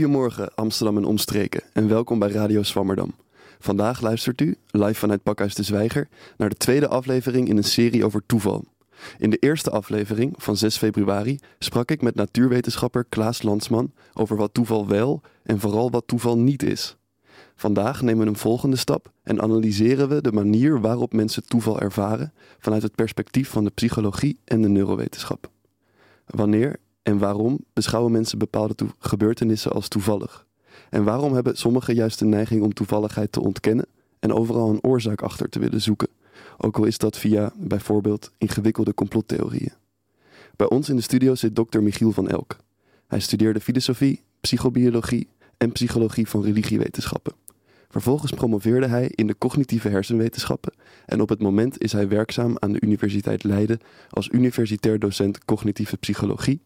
Goedemorgen Amsterdam en omstreken en welkom bij Radio Swammerdam. Vandaag luistert u, live vanuit Pakhuis de Zwijger, naar de tweede aflevering in een serie over toeval. In de eerste aflevering van 6 februari sprak ik met natuurwetenschapper Klaas Landsman over wat toeval wel en vooral wat toeval niet is. Vandaag nemen we een volgende stap en analyseren we de manier waarop mensen toeval ervaren vanuit het perspectief van de psychologie en de neurowetenschap. Wanneer en waarom beschouwen mensen bepaalde gebeurtenissen als toevallig? En waarom hebben sommigen juist de neiging om toevalligheid te ontkennen en overal een oorzaak achter te willen zoeken? Ook al is dat via bijvoorbeeld ingewikkelde complottheorieën. Bij ons in de studio zit dokter Michiel van Elk. Hij studeerde filosofie, psychobiologie en psychologie van religiewetenschappen. Vervolgens promoveerde hij in de cognitieve hersenwetenschappen en op het moment is hij werkzaam aan de Universiteit Leiden als universitair docent cognitieve psychologie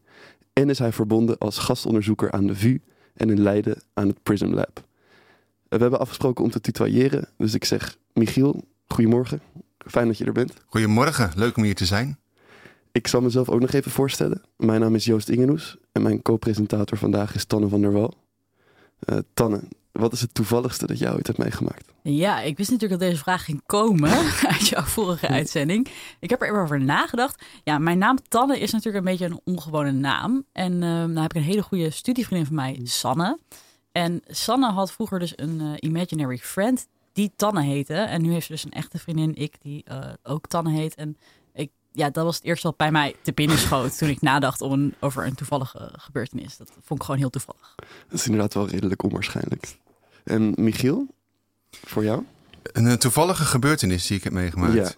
en is hij verbonden als gastonderzoeker aan de VU en in Leiden aan het Prism Lab. We hebben afgesproken om te tutoyeren, dus ik zeg Michiel, goedemorgen. Fijn dat je er bent. Goedemorgen, leuk om hier te zijn. Ik zal mezelf ook nog even voorstellen. Mijn naam is Joost Ingenoes en mijn co-presentator vandaag is Tanne van der Wal. Eh, Tanne, wat is het toevalligste dat jij ooit hebt meegemaakt? Ja, ik wist natuurlijk dat deze vraag ging komen uit jouw vorige uitzending. Ik heb er even over nagedacht. Ja, mijn naam Tanne is natuurlijk een beetje een ongewone naam. En uh, nou heb ik een hele goede studievriendin van mij, Sanne. En Sanne had vroeger dus een uh, imaginary friend die Tanne heette. En nu heeft ze dus een echte vriendin, ik, die uh, ook Tanne heet. En ja, dat was het eerste wat bij mij te binnen schoot toen ik nadacht om een, over een toevallige gebeurtenis. Dat vond ik gewoon heel toevallig. Dat is inderdaad wel redelijk onwaarschijnlijk. En Michiel, voor jou? Een, een toevallige gebeurtenis die ik heb meegemaakt.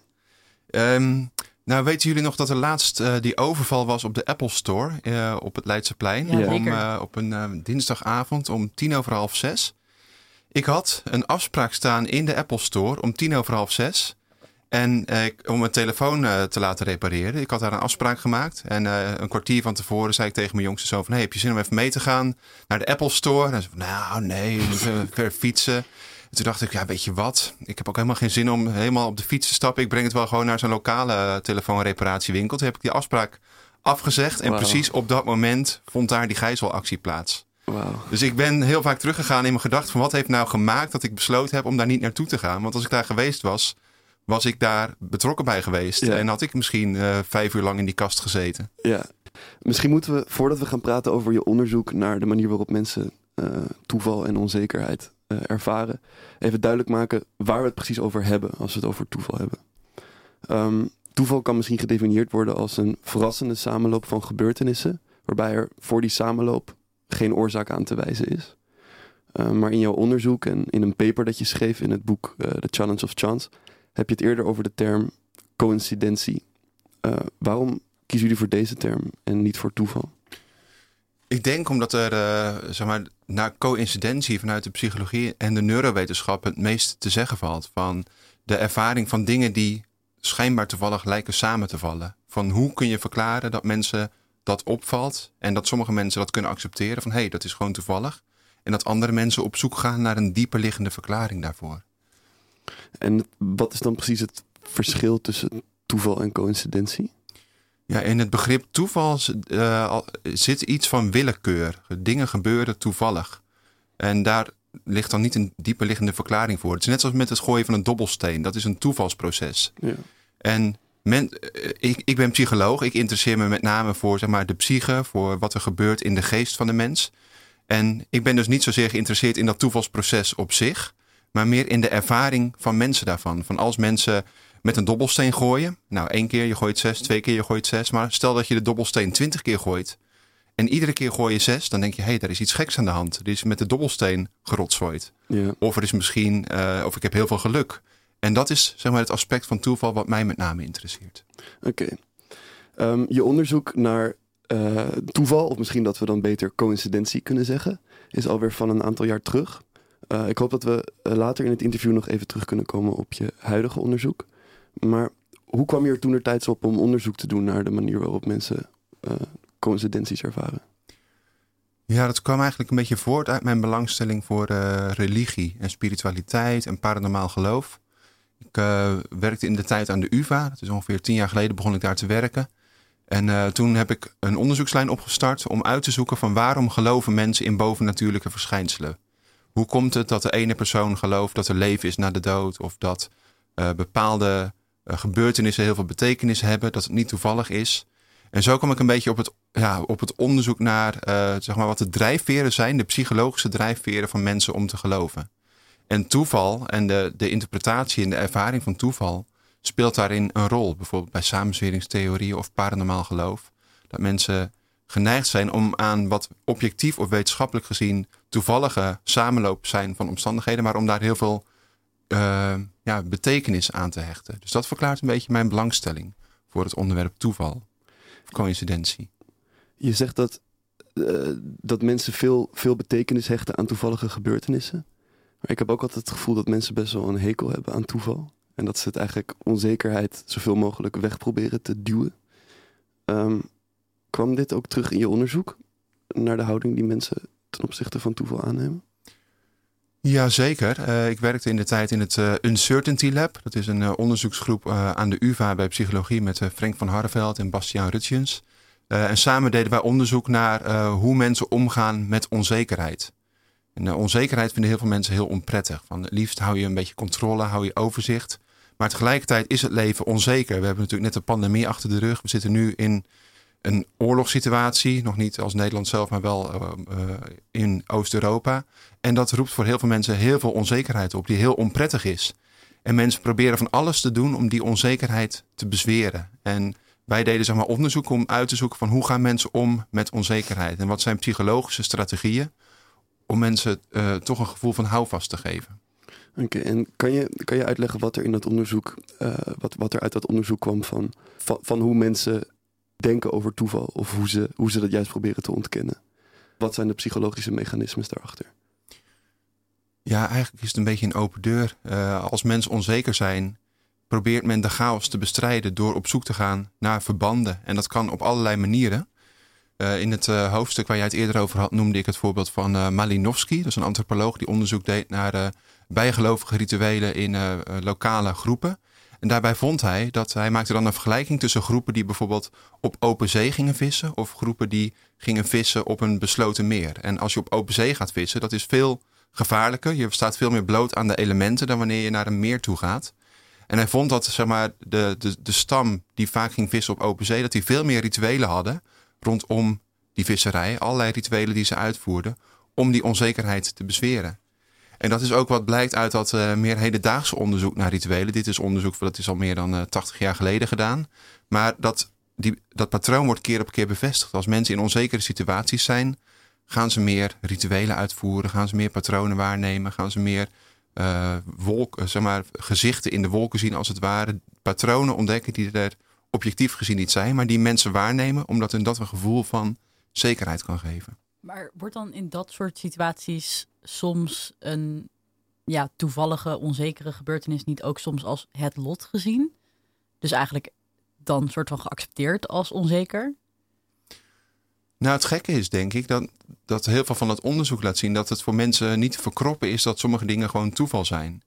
Ja. Um, nou, weten jullie nog dat er laatst uh, die overval was op de Apple Store uh, op het Leidseplein? Ja, om, uh, op een dinsdagavond om tien over half zes. Ik had een afspraak staan in de Apple Store om tien over half zes. En om mijn telefoon te laten repareren. Ik had daar een afspraak gemaakt. En een kwartier van tevoren zei ik tegen mijn jongste zoon van... Hey, heb je zin om even mee te gaan naar de Apple Store? En hij zei van, nou nee, we moeten ver fietsen. En toen dacht ik, ja, weet je wat? Ik heb ook helemaal geen zin om helemaal op de fiets te stappen. Ik breng het wel gewoon naar zo'n lokale telefoonreparatiewinkel. Toen heb ik die afspraak afgezegd. En wow. precies op dat moment vond daar die gijzelactie plaats. Wow. Dus ik ben heel vaak teruggegaan in mijn gedachten van wat heeft nou gemaakt dat ik besloten heb om daar niet naartoe te gaan. Want als ik daar geweest was, was ik daar betrokken bij geweest. Ja. En had ik misschien uh, vijf uur lang in die kast gezeten. Ja, misschien moeten we, voordat we gaan praten over je onderzoek naar de manier waarop mensen uh, toeval en onzekerheid uh, ervaren, even duidelijk maken waar we het precies over hebben als we het over toeval hebben. Um, toeval kan misschien gedefinieerd worden als een verrassende samenloop van gebeurtenissen, waarbij er voor die samenloop geen oorzaak aan te wijzen is. Uh, maar in jouw onderzoek en in een paper dat je schreef in het boek The Challenge of Chance, heb je het eerder over de term coincidentie. Uh, waarom kiezen jullie voor deze term en niet voor toeval? Ik denk omdat er, uh, zeg maar, naar coïncidentie vanuit de psychologie en de neurowetenschap het meest te zeggen valt. Van de ervaring van dingen die schijnbaar toevallig lijken samen te vallen. Van hoe kun je verklaren dat mensen dat opvalt en dat sommige mensen dat kunnen accepteren van hé, hey, dat is gewoon toevallig. En dat andere mensen op zoek gaan naar een dieper liggende verklaring daarvoor. En wat is dan precies het verschil tussen toeval en coïncidentie? Ja, in het begrip toeval uh, zit iets van willekeur. Dingen gebeuren toevallig. En daar ligt dan niet een dieper liggende verklaring voor. Het is net zoals met het gooien van een dobbelsteen. Dat is een toevalsproces. Ja. En men, ik, ik ben psycholoog. Ik interesseer me met name voor zeg maar, de psyche, voor wat er gebeurt in de geest van de mens. En ik ben dus niet zozeer geïnteresseerd in dat toevalsproces op zich, maar meer in de ervaring van mensen daarvan. Van als mensen met een dobbelsteen gooien. Nou, één keer je gooit zes, twee keer je gooit zes. Maar stel dat je de dobbelsteen twintig keer gooit. En iedere keer gooi je zes, dan denk je, hé, hey, daar is iets geks aan de hand. Er is met de dobbelsteen gerotzooid. Ja. Of er is misschien, uh, of ik heb heel veel geluk. En dat is zeg maar het aspect van toeval wat mij met name interesseert. Oké. Okay. Um, je onderzoek naar uh, toeval, of misschien dat we dan beter coïncidentie kunnen zeggen, is alweer van een aantal jaar terug. Uh, ik hoop dat we later in het interview nog even terug kunnen komen op je huidige onderzoek. Maar hoe kwam je er toen er tijds op om onderzoek te doen naar de manier waarop mensen uh, coincidenties ervaren? Ja, dat kwam eigenlijk een beetje voort uit mijn belangstelling voor religie en spiritualiteit en paranormaal geloof. Ik werkte in de tijd aan de UvA, dat is ongeveer tien jaar geleden begon ik daar te werken. En toen heb ik een onderzoekslijn opgestart om uit te zoeken van waarom geloven mensen in bovennatuurlijke verschijnselen. Hoe komt het dat de ene persoon gelooft dat er leven is na de dood of dat uh, bepaalde uh, gebeurtenissen heel veel betekenis hebben, dat het niet toevallig is. En zo kom ik een beetje op het, ja, op het onderzoek naar zeg maar wat de drijfveren zijn, de psychologische drijfveren van mensen om te geloven. En toeval en de, de interpretatie en de ervaring van toeval speelt daarin een rol. Bijvoorbeeld bij samenzweringstheorieën of paranormaal geloof. Dat mensen geneigd zijn om aan wat objectief of wetenschappelijk gezien toevallige samenloop zijn van omstandigheden, maar om daar heel veel uh, ja, betekenis aan te hechten. Dus dat verklaart een beetje mijn belangstelling voor het onderwerp toeval of coincidentie. Je zegt dat, uh, dat mensen veel, veel betekenis hechten aan toevallige gebeurtenissen. Maar ik heb ook altijd het gevoel dat mensen best wel een hekel hebben aan toeval. En dat ze het eigenlijk onzekerheid zoveel mogelijk weg proberen te duwen. Um, kwam dit ook terug in je onderzoek naar de houding die mensen ten opzichte van toeval aannemen? Jazeker. Uh, ik werkte in de tijd in het uh, Uncertainty Lab. Dat is een uh, onderzoeksgroep aan de UvA bij psychologie met Frank van Harreveld en Bastiaan Rutjens. en samen deden wij onderzoek naar hoe mensen omgaan met onzekerheid. En onzekerheid vinden heel veel mensen heel onprettig. Van liefst hou je een beetje controle, hou je overzicht. Maar tegelijkertijd is het leven onzeker. We hebben natuurlijk net de pandemie achter de rug. We zitten nu in een oorlogssituatie. Nog niet als Nederland zelf, maar wel uh, uh, in Oost-Europa. En dat roept voor heel veel mensen heel veel onzekerheid op, die heel onprettig is. En mensen proberen van alles te doen om die onzekerheid te bezweren. En wij deden zeg maar, onderzoek om uit te zoeken van hoe gaan mensen om met onzekerheid. En wat zijn psychologische strategieën om mensen uh, toch een gevoel van houvast te geven. Oké, en kan je, kan je uitleggen wat er in dat onderzoek, wat, wat er uit dat onderzoek kwam van, van, van, hoe mensen denken over toeval of hoe ze, hoe ze dat juist proberen te ontkennen? Wat zijn de psychologische mechanismes daarachter? Ja, eigenlijk is het een beetje een open deur. Uh, als mensen onzeker zijn, probeert men de chaos te bestrijden door op zoek te gaan naar verbanden. En dat kan op allerlei manieren. Uh, in het uh, hoofdstuk waar jij het eerder over had, noemde ik het voorbeeld van Malinowski. Dat is een antropoloog die onderzoek deed naar bijgelovige rituelen in lokale groepen. En daarbij vond hij dat hij maakte dan een vergelijking tussen groepen die bijvoorbeeld op open zee gingen vissen of groepen die gingen vissen op een besloten meer. En als je op open zee gaat vissen, dat is veel gevaarlijker. Je staat veel meer bloot aan de elementen dan wanneer je naar een meer toe gaat. En hij vond dat zeg maar, de, de, de stam die vaak ging vissen op open zee, dat die veel meer rituelen hadden rondom die visserij. Allerlei rituelen die ze uitvoerden om die onzekerheid te bezweren. En dat is ook wat blijkt uit dat uh, meer hedendaagse onderzoek naar rituelen. Dit is onderzoek dat is al meer dan uh, 80 jaar geleden gedaan. Maar dat, die, dat patroon wordt keer op keer bevestigd. Als mensen in onzekere situaties zijn, gaan ze meer rituelen uitvoeren, gaan ze meer patronen waarnemen, gaan ze meer uh, wolk, zeg maar, gezichten in de wolken zien als het ware. Patronen ontdekken die er objectief gezien niet zijn, maar die mensen waarnemen omdat hun dat een gevoel van zekerheid kan geven. Maar wordt dan in dat soort situaties soms een ja, toevallige, onzekere gebeurtenis niet ook soms als het lot gezien? Dus eigenlijk dan soort van geaccepteerd als onzeker? Nou, het gekke is denk ik dat, dat heel veel van het onderzoek laat zien dat het voor mensen niet te verkroppen is dat sommige dingen gewoon toeval zijn.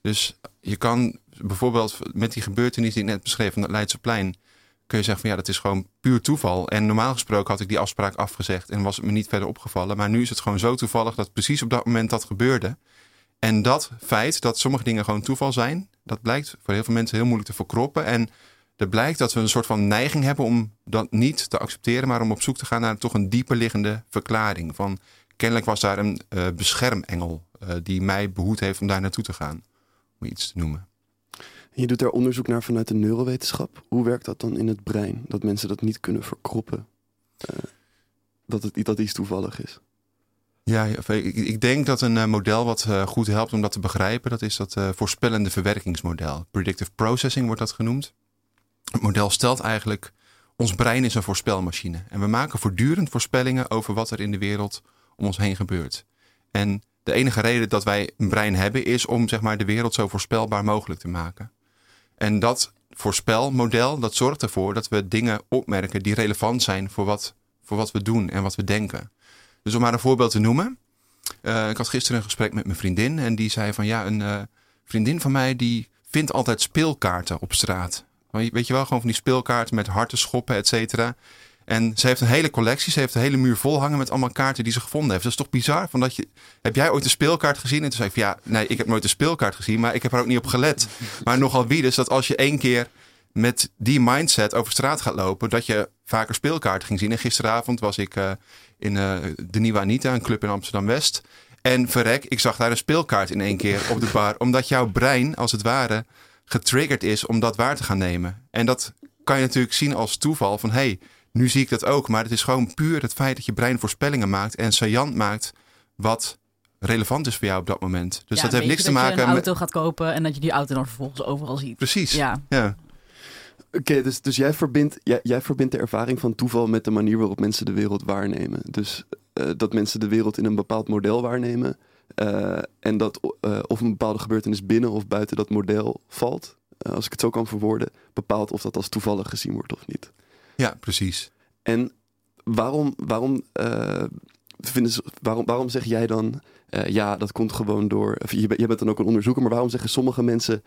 Dus je kan bijvoorbeeld met die gebeurtenis die ik net beschreef van het Leidseplein, kun je zeggen van ja, dat is gewoon puur toeval. En normaal gesproken had ik die afspraak afgezegd en was het me niet verder opgevallen. Maar nu is het gewoon zo toevallig dat precies op dat moment dat gebeurde. En dat feit dat sommige dingen gewoon toeval zijn, dat blijkt voor heel veel mensen heel moeilijk te verkroppen. En er blijkt dat we een soort van neiging hebben om dat niet te accepteren, maar om op zoek te gaan naar toch een dieper liggende verklaring. Van kennelijk was daar een uh, beschermengel uh, die mij behoed heeft om daar naartoe te gaan. Om iets te noemen. Je doet daar onderzoek naar vanuit de neurowetenschap. Hoe werkt dat dan in het brein? Dat mensen dat niet kunnen verkroppen. Uh, dat het dat iets toevallig is. Ja, ik, ik denk dat een model wat goed helpt om dat te begrijpen, dat is dat voorspellende verwerkingsmodel. Predictive processing wordt dat genoemd. Het model stelt eigenlijk, ons brein is een voorspelmachine. En we maken voortdurend voorspellingen over wat er in de wereld om ons heen gebeurt. En de enige reden dat wij een brein hebben is om zeg maar, de wereld zo voorspelbaar mogelijk te maken. En dat voorspelmodel dat zorgt ervoor dat we dingen opmerken die relevant zijn voor wat, voor wat we doen en wat we denken. Dus om maar een voorbeeld te noemen. Uh, ik had gisteren een gesprek met mijn vriendin en die zei van ja, een uh, vriendin van mij die vindt altijd speelkaarten op straat. Weet je wel, gewoon van die speelkaarten met harten, schoppen, et cetera. En ze heeft een hele collectie. Ze heeft een hele muur vol hangen met allemaal kaarten die ze gevonden heeft. Dat is toch bizar? Van dat je, heb jij ooit een speelkaart gezien? En toen zei ik van ja, nee, ik heb nooit een speelkaart gezien, maar ik heb er ook niet op gelet. Maar nogal wie dus dat als je één keer met die mindset over straat gaat lopen, dat je vaker speelkaarten ging zien. En gisteravond was ik uh, in uh, de Nieuwe Anita, een club in Amsterdam West. En verrek, ik zag daar een speelkaart in één keer op de bar. Omdat jouw brein, als het ware, getriggerd is om dat waar te gaan nemen. En dat kan je natuurlijk zien als toeval van hey, nu zie ik dat ook. Maar het is gewoon puur het feit dat je brein voorspellingen maakt en saillant maakt wat relevant is voor jou op dat moment. Dus dat heeft niks te maken met. Dat je een auto gaat kopen en dat je die auto dan vervolgens overal ziet. Precies. Ja. ja. Oké, dus, dus jij, verbindt, jij, jij verbindt de ervaring van toeval met de manier waarop mensen de wereld waarnemen. Dus uh, dat mensen de wereld in een bepaald model waarnemen. Uh, en dat uh, of een bepaalde gebeurtenis binnen of buiten dat model valt, als ik het zo kan verwoorden, bepaalt of dat als toevallig gezien wordt of niet. Ja, precies. En waarom, waarom, vinden ze, waarom, waarom zeg jij dan uh, ja, dat komt gewoon door. Je, je, bent dan ook een onderzoeker, maar waarom zeggen sommige mensen.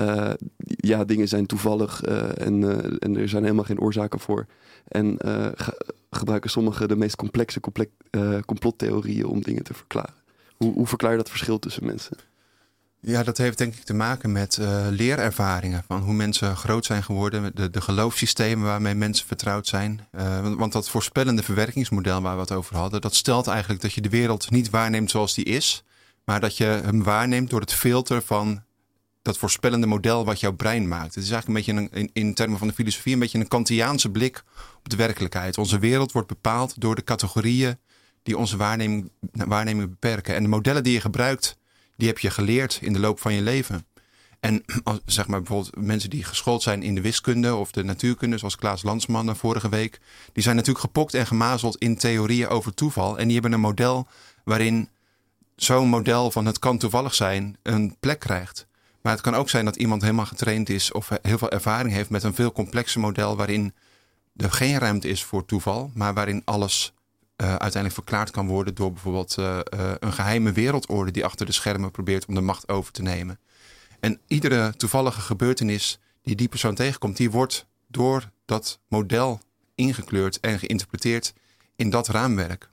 Uh, ja, dingen zijn toevallig en, en er zijn helemaal geen oorzaken voor. En gebruiken sommigen de meest complexe complottheorieën om dingen te verklaren. Hoe, hoe verklaar je dat verschil tussen mensen? Ja, dat heeft denk ik te maken met uh, leerervaringen. Van hoe mensen groot zijn geworden, de, de geloofssystemen waarmee mensen vertrouwd zijn. Uh, want dat voorspellende verwerkingsmodel waar we het over hadden, dat stelt eigenlijk dat je de wereld niet waarneemt zoals die is. Maar dat je hem waarneemt door het filter van dat voorspellende model wat jouw brein maakt. Het is eigenlijk een beetje in, in termen van de filosofie een beetje een Kantiaanse blik op de werkelijkheid. Onze wereld wordt bepaald door de categorieën die onze waarneming, waarneming beperken. En de modellen die je gebruikt die heb je geleerd in de loop van je leven. En zeg maar bijvoorbeeld mensen die geschoold zijn in de wiskunde of de natuurkunde, zoals Klaas Landsman vorige week, die zijn natuurlijk gepokt en gemazeld in theorieën over toeval. En die hebben een model waarin zo'n model van het kan toevallig zijn een plek krijgt. Maar het kan ook zijn dat iemand helemaal getraind is of heel veel ervaring heeft met een veel complexer model waarin er geen ruimte is voor toeval, maar waarin alles uh, uiteindelijk verklaard kan worden door bijvoorbeeld uh, uh, een geheime wereldorde die achter de schermen probeert om de macht over te nemen. En iedere toevallige gebeurtenis die die persoon tegenkomt, die wordt door dat model ingekleurd en geïnterpreteerd in dat raamwerk.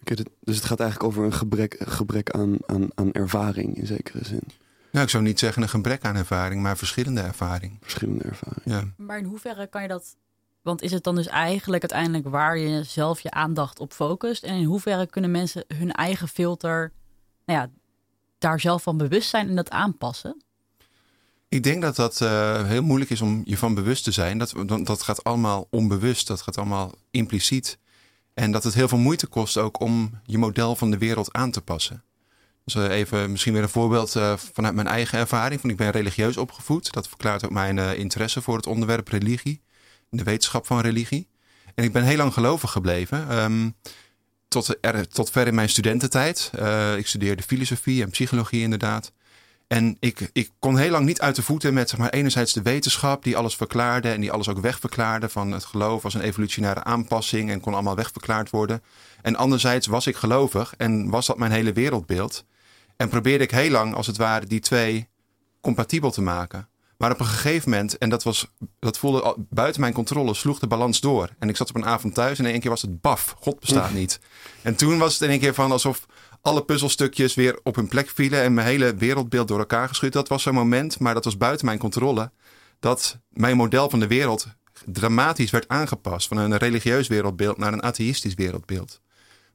Okay, dus het gaat eigenlijk over een gebrek, gebrek aan, aan, aan ervaring in zekere zin. Nou, ik zou niet zeggen een gebrek aan ervaring, maar verschillende ervaring. Verschillende ervaring. Ja. Maar in hoeverre kan je dat want is het dan dus eigenlijk uiteindelijk waar je zelf je aandacht op focust? En in hoeverre kunnen mensen hun eigen filter, nou ja, daar zelf van bewust zijn en dat aanpassen? Ik denk dat dat uh, heel moeilijk is om je van bewust te zijn. Dat, dat gaat allemaal onbewust, dat gaat allemaal impliciet. En dat het heel veel moeite kost ook om je model van de wereld aan te passen. Dus uh, even misschien weer een voorbeeld uh, vanuit mijn eigen ervaring. Ik ben religieus opgevoed. Dat verklaart ook mijn interesse voor het onderwerp religie de wetenschap van religie. En ik ben heel lang gelovig gebleven. Um, tot, er, tot ver in mijn studententijd. Uh, ik studeerde filosofie en psychologie inderdaad. En ik, ik kon heel lang niet uit de voeten met zeg maar, enerzijds de wetenschap die alles verklaarde en die alles ook wegverklaarde van het geloof als een evolutionaire aanpassing en kon allemaal wegverklaard worden. En anderzijds was ik gelovig en was dat mijn hele wereldbeeld. En probeerde ik heel lang als het ware die twee compatibel te maken. Maar op een gegeven moment, en dat, was, dat voelde buiten mijn controle, sloeg de balans door. En ik zat op een avond thuis en in één keer was het baf, God bestaat niet. En toen was het in één keer van alsof alle puzzelstukjes weer op hun plek vielen en mijn hele wereldbeeld door elkaar geschud. Dat was zo'n moment, maar dat was buiten mijn controle. Dat mijn model van de wereld dramatisch werd aangepast van een religieus wereldbeeld naar een atheïstisch wereldbeeld.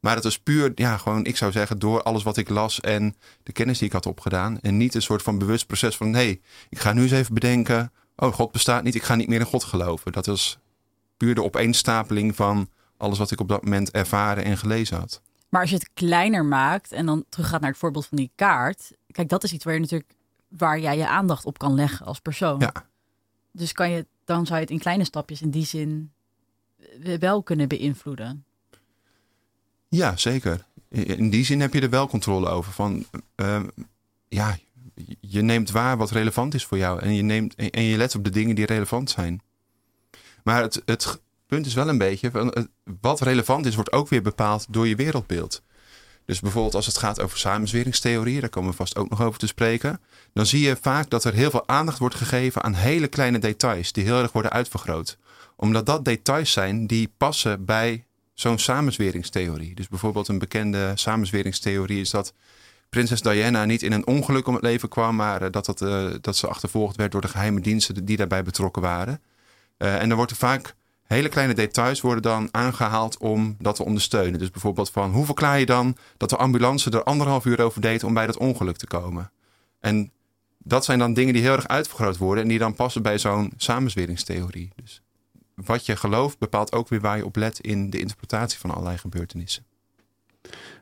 Maar het was puur, ja, gewoon, ik zou zeggen, door alles wat ik las en de kennis die ik had opgedaan. En niet een soort van bewust proces van, hé, hey, ik ga nu eens even bedenken, oh, God bestaat niet, ik ga niet meer in God geloven. Dat was puur de opeenstapeling van alles wat ik op dat moment ervaren en gelezen had. Maar als je het kleiner maakt en dan teruggaat naar het voorbeeld van die kaart. Kijk, dat is iets waar je natuurlijk waar jij je aandacht op kan leggen als persoon. Ja. Dus kan je, dan zou je het in kleine stapjes in die zin wel kunnen beïnvloeden. Ja, zeker. In die zin heb je er wel controle over. Van, uh, ja, je neemt waar wat relevant is voor jou. En je, neemt, en je let op de dingen die relevant zijn. Maar het, het punt is wel een beetje, van, wat relevant is, wordt ook weer bepaald door je wereldbeeld. Dus bijvoorbeeld als het gaat over samenzweringstheorieën, daar komen we vast ook nog over te spreken. Dan zie je vaak dat er heel veel aandacht wordt gegeven aan hele kleine details die heel erg worden uitvergroot. Omdat dat details zijn die passen bij zo'n samenzweringstheorie. Dus bijvoorbeeld een bekende samenzweringstheorie is dat prinses Diana niet in een ongeluk om het leven kwam, maar eh, dat, dat, uh, dat ze achtervolgd werd door de geheime diensten die daarbij betrokken waren. Uh, en dan wordt er vaak hele kleine details worden dan aangehaald om dat te ondersteunen. Dus bijvoorbeeld van hoe verklaar je dan dat de ambulance er anderhalf uur over deed om bij dat ongeluk te komen? En dat zijn dan dingen die heel erg uitvergroot worden en die dan passen bij zo'n samenzweringstheorie. Dus wat je gelooft bepaalt ook weer waar je op let in de interpretatie van allerlei gebeurtenissen.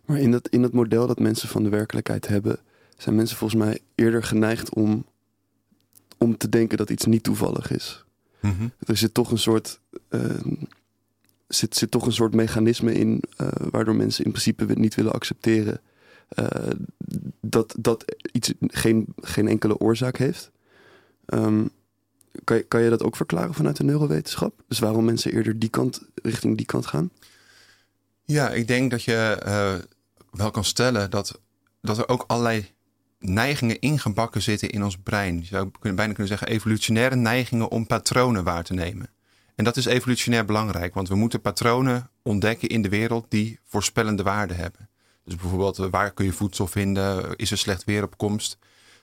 Maar in dat, in dat model dat mensen van de werkelijkheid hebben, zijn mensen volgens mij eerder geneigd om, om te denken dat iets niet toevallig is. Mm -hmm. Er zit toch een soort, uh, zit, zit toch een soort mechanisme in uh, waardoor mensen in principe niet willen accepteren uh, dat, dat iets geen, geen enkele oorzaak heeft. Um, kan, je, kan je dat ook verklaren vanuit de neurowetenschap? Dus waarom mensen eerder die kant, richting die kant gaan? Ja, ik denk dat je uh, wel kan stellen dat, dat er ook allerlei neigingen ingebakken zitten in ons brein. Je zou bijna kunnen zeggen evolutionaire neigingen om patronen waar te nemen. En dat is evolutionair belangrijk, want we moeten patronen ontdekken in de wereld die voorspellende waarde hebben. Dus bijvoorbeeld, waar kun je voedsel vinden? Is er slecht weer op komst?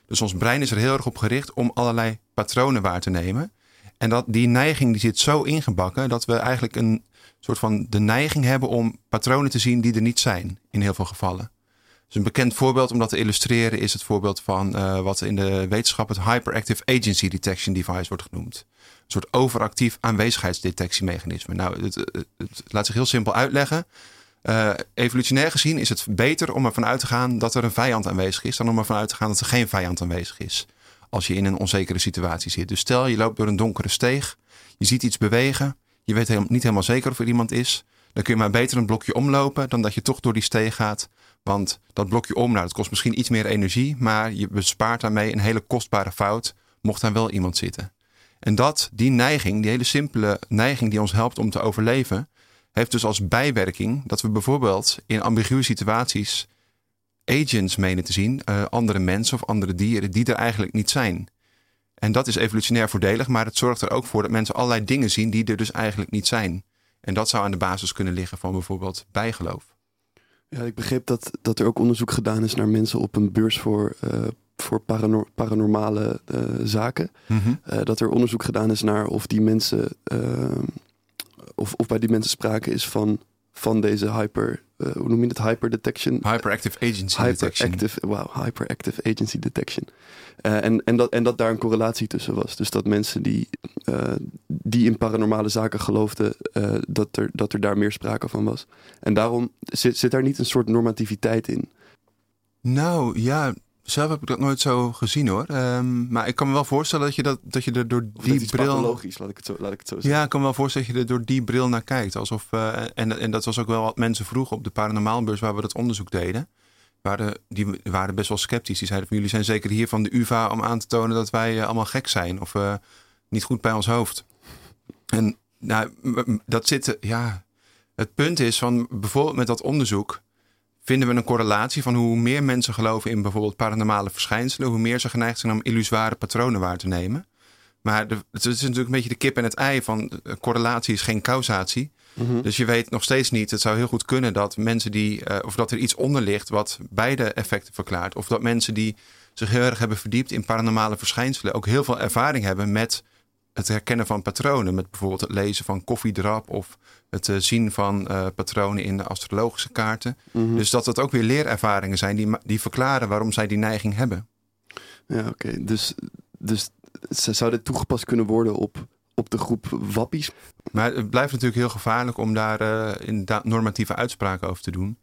Dus ons brein is er heel erg op gericht om allerlei patronen waar te nemen. En dat, die neiging die zit zo ingebakken dat we eigenlijk een soort van de neiging hebben om patronen te zien die er niet zijn, in heel veel gevallen. Dus een bekend voorbeeld om dat te illustreren is het voorbeeld van uh, wat in de wetenschap het Hyperactive Agency Detection Device wordt genoemd. Een soort overactief aanwezigheidsdetectiemechanisme. Nou, het laat zich heel simpel uitleggen. Uh, evolutionair gezien is het beter om ervan uit te gaan dat er een vijand aanwezig is, dan om ervan uit te gaan dat er geen vijand aanwezig is. Als je in een onzekere situatie zit. Dus stel je loopt door een donkere steeg, je ziet iets bewegen, je weet niet helemaal zeker of er iemand is. Dan kun je maar beter een blokje omlopen dan dat je toch door die steeg gaat. Want dat blokje om, nou, dat kost misschien iets meer energie, maar je bespaart daarmee een hele kostbare fout, mocht daar wel iemand zitten. En dat, die neiging, die hele simpele neiging die ons helpt om te overleven, heeft dus als bijwerking dat we bijvoorbeeld in ambiguë situaties agents menen te zien, uh, andere mensen of andere dieren die er eigenlijk niet zijn. En dat is evolutionair voordelig, maar het zorgt er ook voor dat mensen allerlei dingen zien die er dus eigenlijk niet zijn. En dat zou aan de basis kunnen liggen van bijvoorbeeld bijgeloof. Ja, ik begreep dat, dat er ook onderzoek gedaan is naar mensen op een beurs voor, uh, voor paranor paranormale uh, zaken. Mm -hmm. uh, dat er onderzoek gedaan is naar of die mensen, of, of bij die mensen sprake is van, van deze hyper, hoe noem je het, hyper detection? Hyperactive agency hyperactive, detection. Wow, hyperactive agency detection. Uh, en, en, dat, en dat daar een correlatie tussen was. Dus dat mensen die, uh, die in paranormale zaken geloofden, dat, er, dat er daar meer sprake van was. En daarom zit, zit daar niet een soort normativiteit in. Nou ja, zelf heb ik dat nooit zo gezien hoor. Um, maar ik kan me wel voorstellen dat je, dat, dat je er door die dat bril. logisch, laat ik, het zo, laat ik het zo zeggen. Ja, ik kan me wel voorstellen dat je er door die bril naar kijkt. Alsof, en, en dat was ook wel wat mensen vroegen op de paranormaalbeurs waar we dat onderzoek deden waren, die waren best wel sceptisch. Die zeiden van jullie zijn zeker hier van de UvA om aan te tonen dat wij uh, allemaal gek zijn of uh, niet goed bij ons hoofd. En nou, dat zit, ja, het punt is van bijvoorbeeld met dat onderzoek vinden we een correlatie van hoe meer mensen geloven in bijvoorbeeld paranormale verschijnselen, hoe meer ze geneigd zijn om illusoire patronen waar te nemen. Maar de, het is natuurlijk een beetje de kip en het ei van correlatie is geen causatie. Mm -hmm. Dus je weet nog steeds niet. Het zou heel goed kunnen dat mensen die, uh, of dat er iets onder ligt wat beide effecten verklaart. Of dat mensen die zich heel erg hebben verdiept in paranormale verschijnselen ook heel veel ervaring hebben met het herkennen van patronen. Met bijvoorbeeld het lezen van koffiedrap of het uh, zien van uh, patronen in de astrologische kaarten. Mm -hmm. Dus dat het ook weer leerervaringen zijn die, die verklaren waarom zij die neiging hebben. Ja, oké. Okay. Dus, dus zou dit toegepast kunnen worden op, op de groep wappies? Maar het blijft natuurlijk heel gevaarlijk om daar uh, inderdaad normatieve uitspraken over te doen.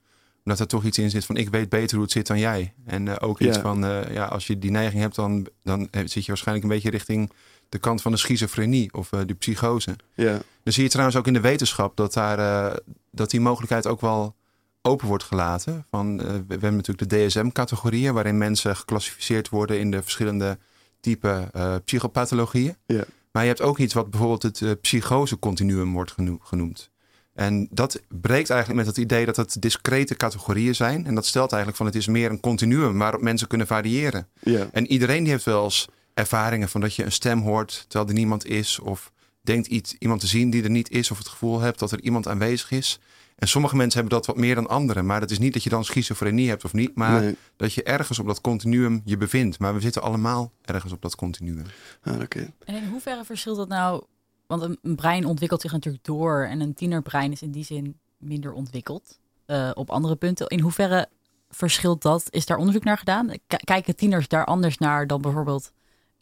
Omdat er toch iets in zit van ik weet beter hoe het zit dan jij. En uh, ook iets van ja, als je die neiging hebt, dan, dan zit je waarschijnlijk een beetje richting de kant van de schizofrenie of de psychose. Ja. Dan zie je trouwens ook in de wetenschap dat, daar, dat die mogelijkheid ook wel open wordt gelaten. Van, we hebben natuurlijk de DSM-categorieën waarin mensen geclassificeerd worden in de verschillende type psychopathologieën. Ja. Maar je hebt ook iets wat bijvoorbeeld het psychose-continuum wordt genoemd. En dat breekt eigenlijk met het idee dat het discrete categorieën zijn. En dat stelt eigenlijk van het is meer een continuum waarop mensen kunnen variëren. Ja. En iedereen die heeft wel eens ervaringen van dat je een stem hoort terwijl er niemand is. Of denkt iets, iemand te zien die er niet is. Of het gevoel hebt dat er iemand aanwezig is. En sommige mensen hebben dat wat meer dan anderen. Maar dat is niet dat je dan schizofrenie hebt of niet. Maar Nee. dat je ergens op dat continuum je bevindt. Maar we zitten allemaal ergens op dat continuum. Ah, oké. En in hoeverre verschilt dat nou? Want een, een brein ontwikkelt zich natuurlijk door en een tienerbrein is in die zin minder ontwikkeld eh, op andere punten. In hoeverre verschilt dat? Is daar onderzoek naar gedaan? K- kijken tieners daar anders naar dan bijvoorbeeld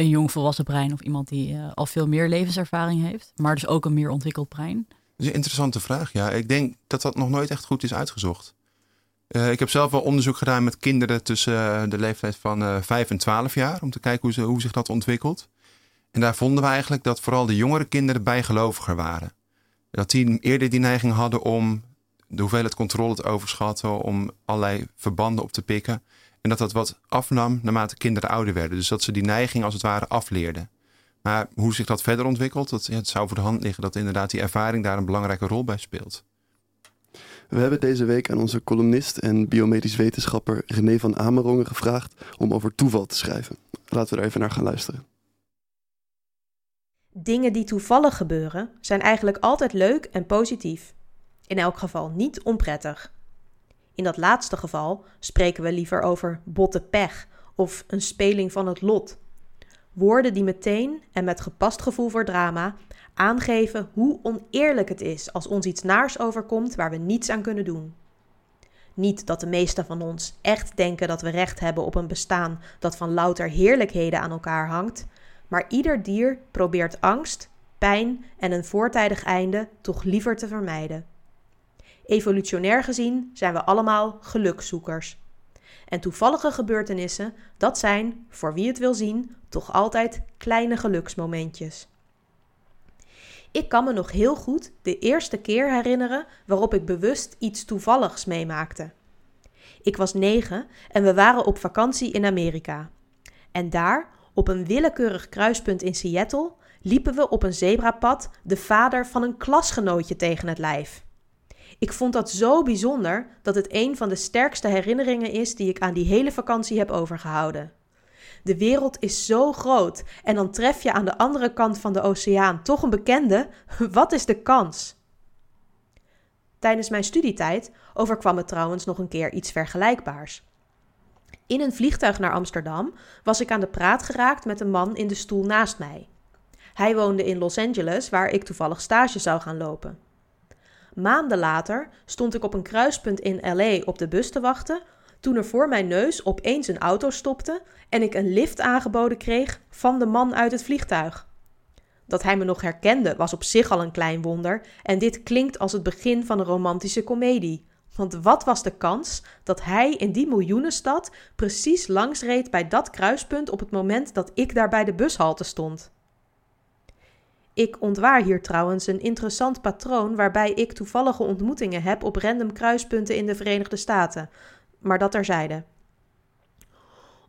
een jong volwassen brein of iemand die eh, al veel meer levenservaring heeft, maar dus ook een meer ontwikkeld brein? Dat is een interessante vraag. Ja, ik denk dat dat nog nooit echt goed is uitgezocht. Eh, ik heb zelf wel onderzoek gedaan met kinderen tussen eh, de leeftijd van eh 5 en 12 jaar. Om te kijken hoe, ze, hoe zich dat ontwikkelt. En daar vonden we eigenlijk dat vooral de jongere kinderen bijgeloviger waren. Dat die eerder die neiging hadden om de hoeveelheid controle te overschatten. Om allerlei verbanden op te pikken. En dat dat wat afnam naarmate kinderen ouder werden. Dus dat ze die neiging als het ware afleerden. Maar hoe zich dat verder ontwikkelt, dat, ja, het zou voor de hand liggen dat inderdaad die ervaring daar een belangrijke rol bij speelt. We hebben deze week aan onze columnist en biomedisch wetenschapper René van Amerongen gevraagd om over toeval te schrijven. Laten we er even naar gaan luisteren. Dingen die toevallig gebeuren zijn eigenlijk altijd leuk en positief. In elk geval niet onprettig. In dat laatste geval spreken we liever over botte pech of een speling van het lot. Woorden die meteen en met gepast gevoel voor drama aangeven hoe oneerlijk het is als ons iets naars overkomt waar we niets aan kunnen doen. Niet dat de meesten van ons echt denken dat we recht hebben op een bestaan dat van louter heerlijkheden aan elkaar hangt, maar ieder dier probeert angst, pijn en een voortijdig einde toch liever te vermijden. Evolutionair gezien zijn we allemaal gelukzoekers. En toevallige gebeurtenissen, dat zijn, voor wie het wil zien, toch altijd kleine geluksmomentjes. Ik kan me nog heel goed de eerste keer herinneren waarop ik bewust iets toevalligs meemaakte. Ik was negen en we waren op vakantie in Amerika. En daar, op een willekeurig kruispunt in Seattle, liepen we op een zebrapad de vader van een klasgenootje tegen het lijf. Ik vond dat zo bijzonder dat het een van de sterkste herinneringen is die ik aan die hele vakantie heb overgehouden. De wereld is zo groot en dan tref je aan de andere kant van de oceaan toch een bekende. Wat is de kans? Tijdens mijn studietijd overkwam me trouwens nog een keer iets vergelijkbaars. In een vliegtuig naar Amsterdam was ik aan de praat geraakt met een man in de stoel naast mij. Hij woonde in Los Angeles, waar ik toevallig stage zou gaan lopen. Maanden later stond ik op een kruispunt in LA op de bus te wachten toen er voor mijn neus opeens een auto stopte en ik een lift aangeboden kreeg van de man uit het vliegtuig. Dat hij me nog herkende was op zich al een klein wonder en dit klinkt als het begin van een romantische komedie. Want wat was de kans dat hij in die miljoenenstad precies langs reed bij dat kruispunt op het moment dat ik daar bij de bushalte stond? Ik ontwaar hier trouwens een interessant patroon waarbij ik toevallige ontmoetingen heb op random kruispunten in de Verenigde Staten, maar dat terzijde.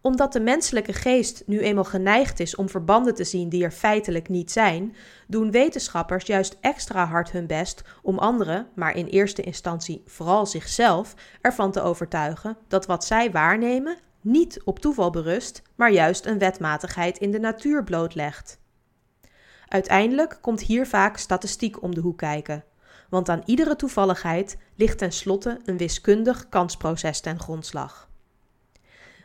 Omdat de menselijke geest nu eenmaal geneigd is om verbanden te zien die er feitelijk niet zijn, doen wetenschappers juist extra hard hun best om anderen, maar in eerste instantie vooral zichzelf, ervan te overtuigen dat wat zij waarnemen niet op toeval berust, maar juist een wetmatigheid in de natuur blootlegt. Uiteindelijk komt hier vaak statistiek om de hoek kijken, want aan iedere toevalligheid ligt tenslotte een wiskundig kansproces ten grondslag.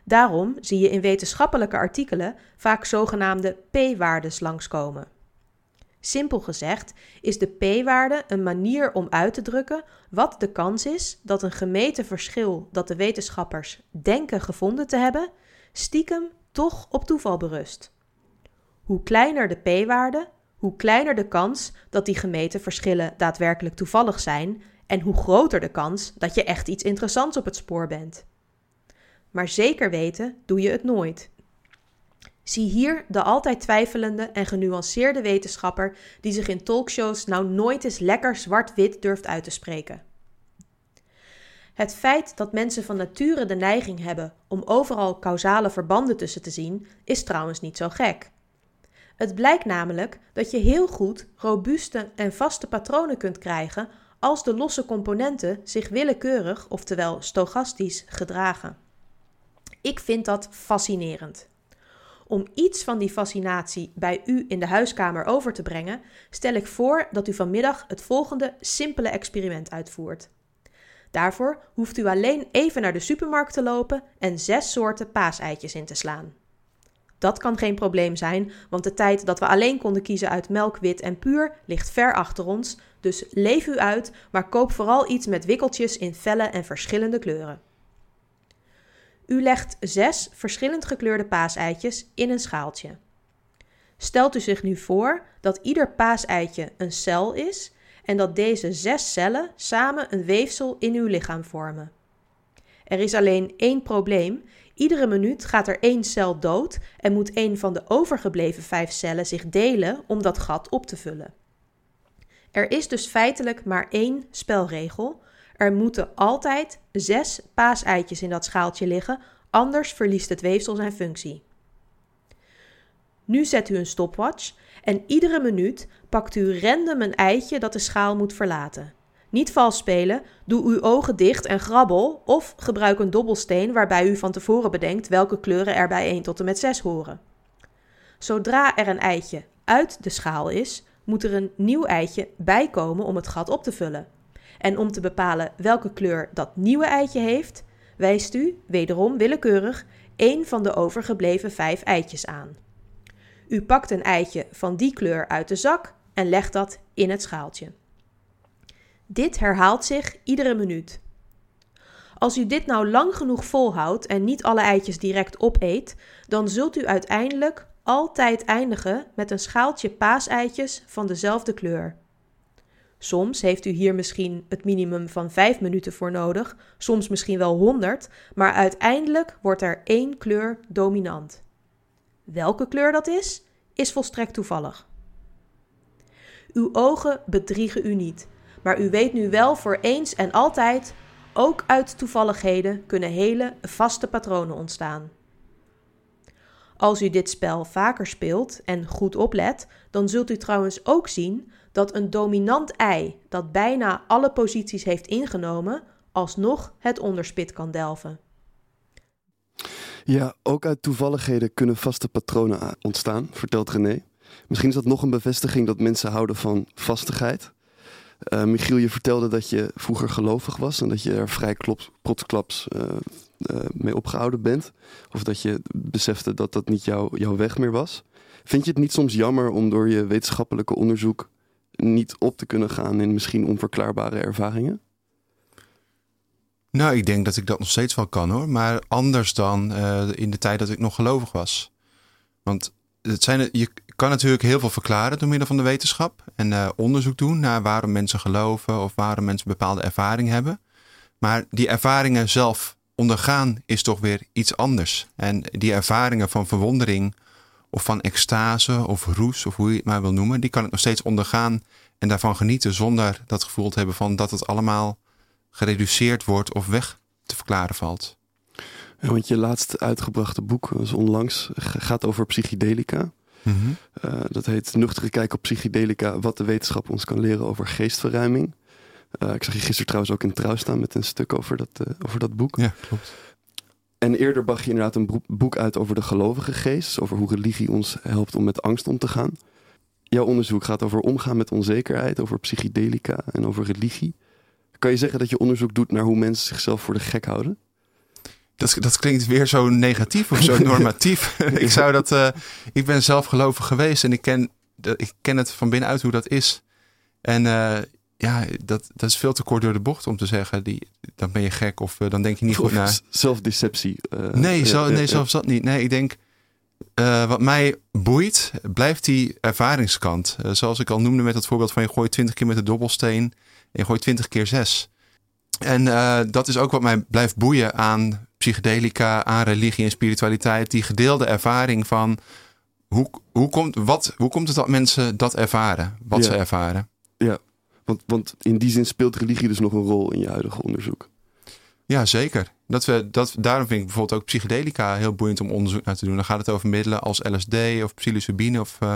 Daarom zie je in wetenschappelijke artikelen vaak zogenaamde p-waardes langskomen. Simpel gezegd is de p-waarde een manier om uit te drukken wat de kans is dat een gemeten verschil dat de wetenschappers denken gevonden te hebben, stiekem toch op toeval berust. Hoe kleiner de p-waarde, hoe kleiner de kans dat die gemeten verschillen daadwerkelijk toevallig zijn en hoe groter de kans dat je echt iets interessants op het spoor bent. Maar zeker weten doe je het nooit. Zie hier de altijd twijfelende en genuanceerde wetenschapper die zich in talkshows nou nooit eens lekker zwart-wit durft uit te spreken. Het feit dat mensen van nature de neiging hebben om overal causale verbanden tussen te zien, is trouwens niet zo gek. Het blijkt namelijk dat je heel goed robuuste en vaste patronen kunt krijgen als de losse componenten zich willekeurig, oftewel stochastisch, gedragen. Ik vind dat fascinerend. Om iets van die fascinatie bij u in de huiskamer over te brengen, stel ik voor dat u vanmiddag het volgende simpele experiment uitvoert. Daarvoor hoeft u alleen even naar de supermarkt te lopen en zes soorten paaseitjes in te slaan. Dat kan geen probleem zijn, want de tijd dat we alleen konden kiezen uit melk, wit en puur ligt ver achter ons. Dus leef u uit, maar koop vooral iets met wikkeltjes in felle en verschillende kleuren. U legt zes verschillend gekleurde paaseitjes in een schaaltje. Stelt u zich nu voor dat ieder paaseitje een cel is en dat deze zes cellen samen een weefsel in uw lichaam vormen. Er is alleen één probleem. Iedere minuut gaat er één cel dood en moet een van de overgebleven vijf cellen zich delen om dat gat op te vullen. Er is dus feitelijk maar één spelregel. Er moeten altijd zes paaseitjes in dat schaaltje liggen, anders verliest het weefsel zijn functie. Nu zet u een stopwatch en iedere minuut pakt u random een eitje dat de schaal moet verlaten. Niet vals spelen, doe uw ogen dicht en grabbel of gebruik een dobbelsteen waarbij u van tevoren bedenkt welke kleuren er bij 1 tot en met 6 horen. Zodra er een eitje uit de schaal is, moet er een nieuw eitje bijkomen om het gat op te vullen. En om te bepalen welke kleur dat nieuwe eitje heeft, wijst u, wederom willekeurig, één van de overgebleven vijf eitjes aan. U pakt een eitje van die kleur uit de zak en legt dat in het schaaltje. Dit herhaalt zich iedere minuut. Als u dit nou lang genoeg volhoudt en niet alle eitjes direct opeet, dan zult u uiteindelijk altijd eindigen met een schaaltje paaseitjes van dezelfde kleur. Soms heeft u hier misschien het minimum van 5 minuten voor nodig, soms misschien wel 100, maar uiteindelijk wordt er één kleur dominant. Welke kleur dat is, is volstrekt toevallig. Uw ogen bedriegen u niet, maar u weet nu wel voor eens en altijd, ook uit toevalligheden kunnen hele vaste patronen ontstaan. Als u dit spel vaker speelt en goed oplet, dan zult u trouwens ook zien dat een dominant ei dat bijna alle posities heeft ingenomen, alsnog het onderspit kan delven. Ja, ook uit toevalligheden kunnen vaste patronen ontstaan, vertelt René. Misschien is dat nog een bevestiging dat mensen houden van vastigheid. Uh, Michiel, je vertelde dat je vroeger gelovig was en dat je er vrij klops, uh, uh, mee opgehouden bent. Of dat je besefte dat dat niet jouw jouw weg meer was. Vind je het niet soms jammer om door je wetenschappelijke onderzoek niet op te kunnen gaan in misschien onverklaarbare ervaringen? Nou, ik denk dat ik dat nog steeds wel kan hoor. Maar anders dan in de tijd dat ik nog gelovig was. Want het zijn, je kan natuurlijk heel veel verklaren door middel van de wetenschap. En uh, onderzoek doen naar waarom mensen geloven of waarom mensen bepaalde ervaringen hebben. Maar die ervaringen zelf ondergaan is toch weer iets anders. En die ervaringen van verwondering of van extase of roes of hoe je het maar wil noemen, die kan ik nog steeds ondergaan en daarvan genieten zonder dat gevoel te hebben van dat het allemaal gereduceerd wordt of weg te verklaren valt. Want je laatst uitgebrachte boek, dus onlangs, gaat over psychedelica. Mm -hmm. uh, dat heet Nuchtere kijk op psychedelica, wat de wetenschap ons kan leren over geestverruiming. Uh, ik zag je gisteren trouwens ook in Trouw staan met een stuk over dat, uh, over dat boek. Ja, klopt. En eerder bracht je inderdaad een boek uit over de gelovige geest, over hoe religie ons helpt om met angst om te gaan. Jouw onderzoek gaat over omgaan met onzekerheid, over psychedelica en over religie. Kan je zeggen dat je onderzoek doet naar hoe mensen zichzelf voor de gek houden? Dat, dat klinkt weer zo negatief of zo normatief. ik zou dat. Uh, ik ben zelf gelovig geweest en ik ken, ik ken het van binnenuit hoe dat is. En uh, ja, dat, dat is veel te kort door de bocht om te zeggen, die, dan ben je gek of uh, dan denk je niet goed naar. Zelfdeceptie. nee, zo, nee, zelfs dat niet. Nee, ik denk, wat mij boeit, blijft die ervaringskant. zoals ik al noemde met het voorbeeld van je gooit 20 keer met de dobbelsteen en je gooit 20 keer 6. En dat is ook wat mij blijft boeien aan psychedelica, aan religie en spiritualiteit. Die gedeelde ervaring van hoe, hoe, komt, wat, hoe komt het dat mensen dat ervaren, wat ze ervaren? Ja, want, want in die zin speelt religie dus nog een rol in je huidige onderzoek. Ja, zeker. Dat we, dat, daarom vind ik bijvoorbeeld ook psychedelica heel boeiend om onderzoek naar te doen. Dan gaat het over middelen als LSD of psilocybine of uh,